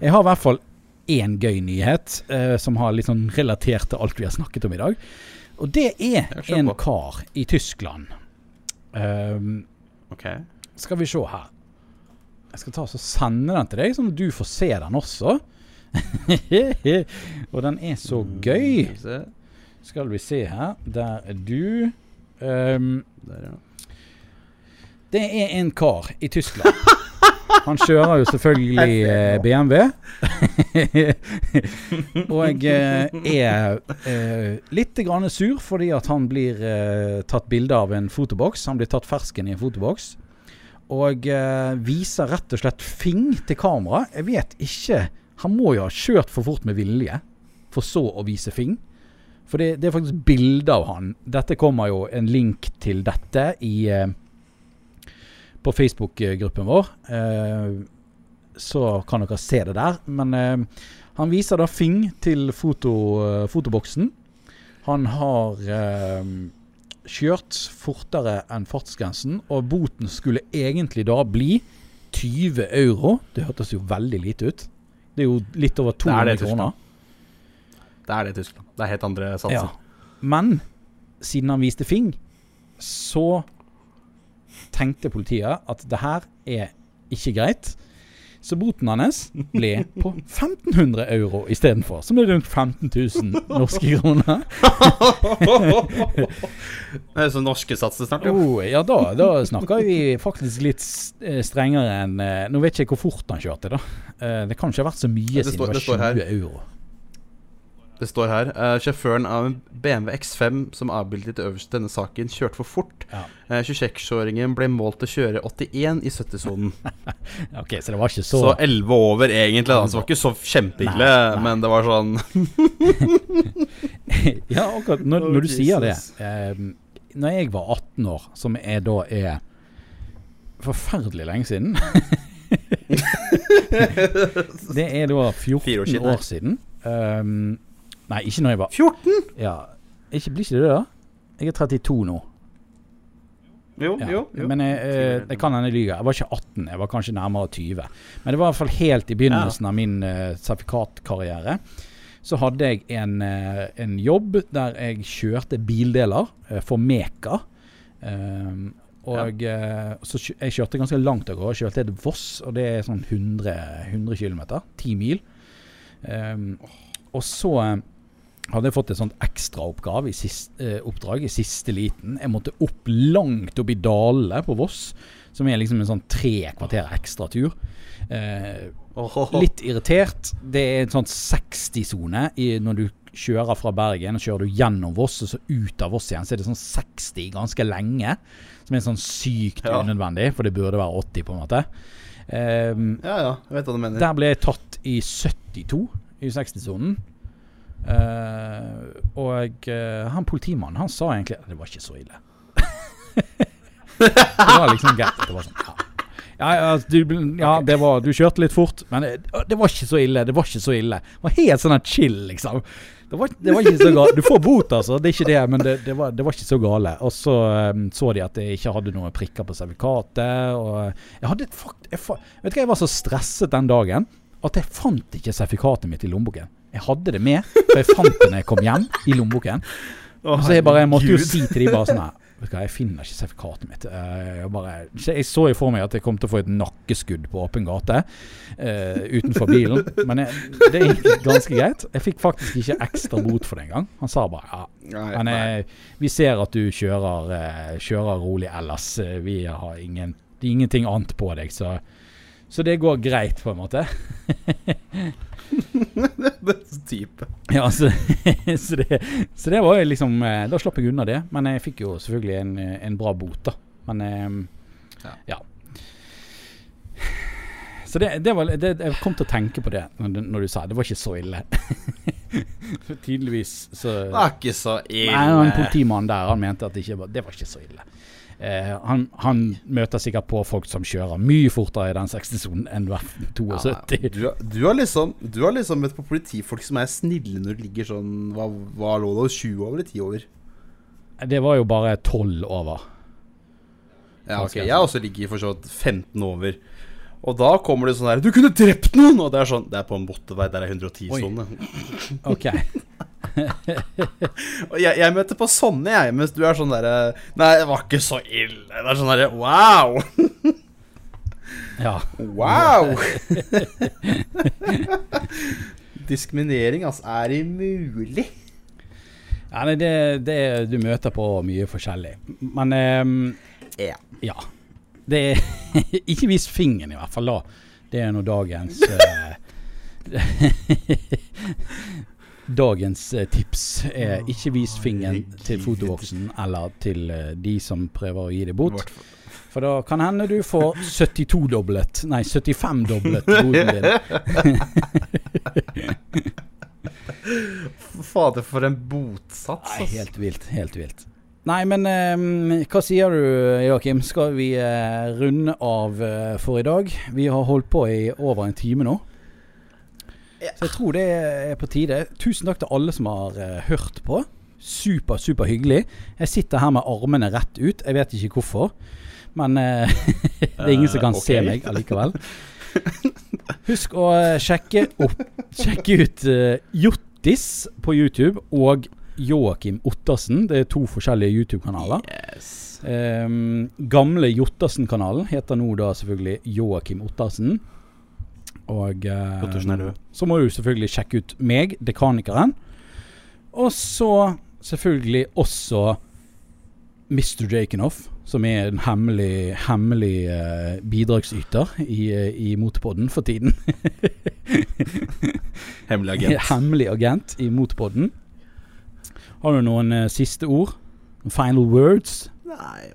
Jeg har i hvert fall én gøy nyhet eh, som har litt sånn relatert til alt vi har snakket om i dag. Og det er en kar i Tyskland. Um, Ok. skal vi se her. Jeg skal ta og sende den til deg, sånn at du får se den også. og den er så gøy. Skal vi se. Her. Der er du. Um, det er en kar i Tyskland. Han kjører jo selvfølgelig eh, BMW. og jeg er eh, litt grann sur fordi at han blir eh, tatt bilde av en fotoboks. Han blir tatt fersken i en fotoboks. Og eh, viser rett og slett fing til kamera. Jeg vet ikke Han må jo ha kjørt for fort med vilje, for så å vise fing. For det, det er faktisk bilde av han. Dette kommer jo en link til dette i eh, på Facebook-gruppen vår. Eh, så kan dere se det der. Men eh, han viser da fing til foto, eh, fotoboksen. Han har kjørt fortere enn fartsgrensen, og boten skulle egentlig da bli 20 euro. Det hørtes jo veldig lite ut. Det er jo litt over Det er det 200 kroner. Det er det i Tyskland. Det er helt andre satser. Ja. Men siden han viste fing, så tenkte politiet at det her er ikke greit. Så boten hans ble på 1500 euro istedenfor. Som er rundt 15 000 norske kroner. Det er så norske satser snart, jo. Oh, ja, da, da snakker vi faktisk litt eh, strengere enn eh, Nå vet jeg ikke hvor fort han kjørte, da. Eh, Det kan ikke ha vært så mye det siden står- det var her. 20 euro. Det står her uh, sjåføren av en BMW X5 som avbildet øverst i denne saken, kjørte for fort. Ja. Uh, 26-åringen ble målt til å kjøre 81 i 70-sonen. Ok, så det var ikke så, Så 11 over, egentlig. Da. Så det var ikke så kjempeille, men det var sånn Ja, akkurat når, Oh, når du sier det. Eh, når jeg var 18 år, som jeg da er forferdelig lenge siden Det er da 14 år siden, år siden. Um, nei, ikke når jeg var 14! Ja, Ikke blir ikke det, da? Jeg er 32 nå. Jo, Ja. jo, jo. Men jeg, eh, jeg kan hende jeg lyver. Jeg var ikke 18, jeg var kanskje nærmere 20. Men det var i hvert fall helt i begynnelsen av min uh, sertifikatkarriere. Så hadde jeg en, uh, en jobb der jeg kjørte bildeler uh, for Meka. Um, og eh, så Jeg kjørte ganske langt av gårde. Kjørte til Voss, og det er sånn 100, 100 km. 10 mil. Um, og så hadde jeg fått et sånt ekstraoppgave i siste, eh, oppdrag i siste liten. Jeg måtte opp langt opp i dalene på Voss, som er liksom en sånn tre kvarter ekstra tur. Eh, litt irritert. Det er en sånn 60-sone når du kjører fra Bergen, og kjører du gjennom Voss og så ut av Voss igjen, så er det sånn 60 ganske lenge. Som er sånn sykt Ja. unødvendig, for det burde være 80 på en måte. Ehm, Ja, ja, jeg vet hva du mener. der ble jeg tatt i 72 i 60-sonen. Eh, og uh, han politimannen han sa egentlig at det var ikke så ille. det var liksom greit. Det var sånn, ja. Ja, ja, du, ja det var, du kjørte litt fort, men det, det var ikke så ille. Det var ikke så ille. Det var helt sånn chill, liksom. Det var, det var ikke så galt. Du får bot, altså. Det er ikke det, men det, det, var, det var ikke så gale. Og så um, så de at jeg ikke hadde noen prikker på sertifikatet. Og jeg hadde fakt... Jeg, vet du hva, jeg var så stresset den dagen at jeg fant ikke sertifikatet mitt i lommeboken. Jeg hadde det med, for jeg fant det når jeg kom hjem i lommeboken. Oh, Så jeg bare jeg måtte jo si til de bare sånn her Vet du hva, jeg finner ikke sertifikatet mitt. Eh, Jeg, bare, jeg så jo for meg at jeg kom til å få et nakkeskudd på åpen gate uh, utenfor bilen. Men jeg, det gikk ganske greit. Jeg fikk faktisk ikke ekstra bot for det engang. Han sa bare ja, men eh, vi ser at du kjører, kjører rolig ellers. Vi har ingen, det er ingenting annet på deg, så, så det går greit, på en måte. Det er så type. Ja, så, så, det, så det var jo liksom eh, Da slapp jeg unna det. Men jeg fikk jo selvfølgelig en, en bra bot, da. Men eh, Ja. ja. Så det, det var det, Jeg kom til å tenke på det når, når du sa det var ikke så ille. For tydeligvis så Det var ikke så ille. Nei, en politimann der Han mente at det, ikke var, det var ikke så ille. Eh, han, han møter sikkert på folk som kjører mye fortere i den 60-sonen enn hver 72. Ja, du, du, har liksom, du har liksom møtt på politifolk som er snille når du ligger sånn Hva, hva lå det? 20 over eller 10 over? Det var jo bare 12 over. Ja, ok. Jeg har også ligget for så vidt 15 over. Og da kommer det sånn her Du kunne drept noen! Og det er sånn Det er på en motorvei, der er 110-sone. Ok. Og jeg, jeg møter på sånne, jeg, mens du er sånn derre Nei, det var ikke så ille. Det er sånn derre Wow! Ja. Wow! Diskriminering, altså. Er det mulig? Ja, nei, det, det Du møter på mye forskjellig. Men um, Ja. ja. Det er Ikke vis fingeren, i hvert fall, da. Det er nå dagens eh, Dagens eh, tips er ikke vis fingeren til fotovoksen eller til eh, de som prøver å gi deg bot. For da kan hende du får 72-doblet Nei, 75-doblet boten din. Fader, for en botsats, Nei, helt vilt. Helt vilt. Nei, men eh, hva sier du, Joakim? Skal vi eh, runde av eh, for i dag? Vi har holdt på i over en time nå. Så jeg tror det er på tide. Tusen takk til alle som har eh, hørt på. Super, super hyggelig. Jeg sitter her med armene rett ut. Jeg vet ikke hvorfor. Men eh, det er ingen som kan Eh, ok. se meg allikevel. Husk å sjekke, opp, sjekke ut Jottis på YouTube og Joakim Ottersen. Det er to forskjellige YouTube-kanaler. Yes. Um, gamle Jottersen-kanalen heter nå da selvfølgelig Joakim Ottersen. Og død. så må du selvfølgelig sjekke ut meg, Dekanikeren. Og så selvfølgelig også Mr. Jakenoff, som er en hemmelig, hemmelig uh, bidragsyter i, eh, i Motorpodden for tiden. Hemmelig agent. hemmelig agent i Motorpodden. Har du noen eh, siste ord? Final words? Nei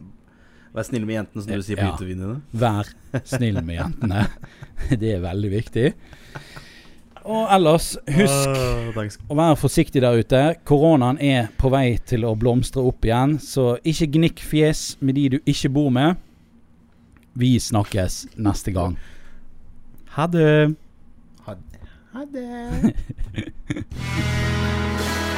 Vær snill med jentene, som du sier på Ja. intervjuene. Vær snill med jentene. Det er veldig viktig. Og ellers, husk uh, å være forsiktig der ute. Koronaen er på vei til å blomstre opp igjen, så ikke gnikk fjes med de du ikke bor med. Vi snakkes neste gang. Ha det. Ha det.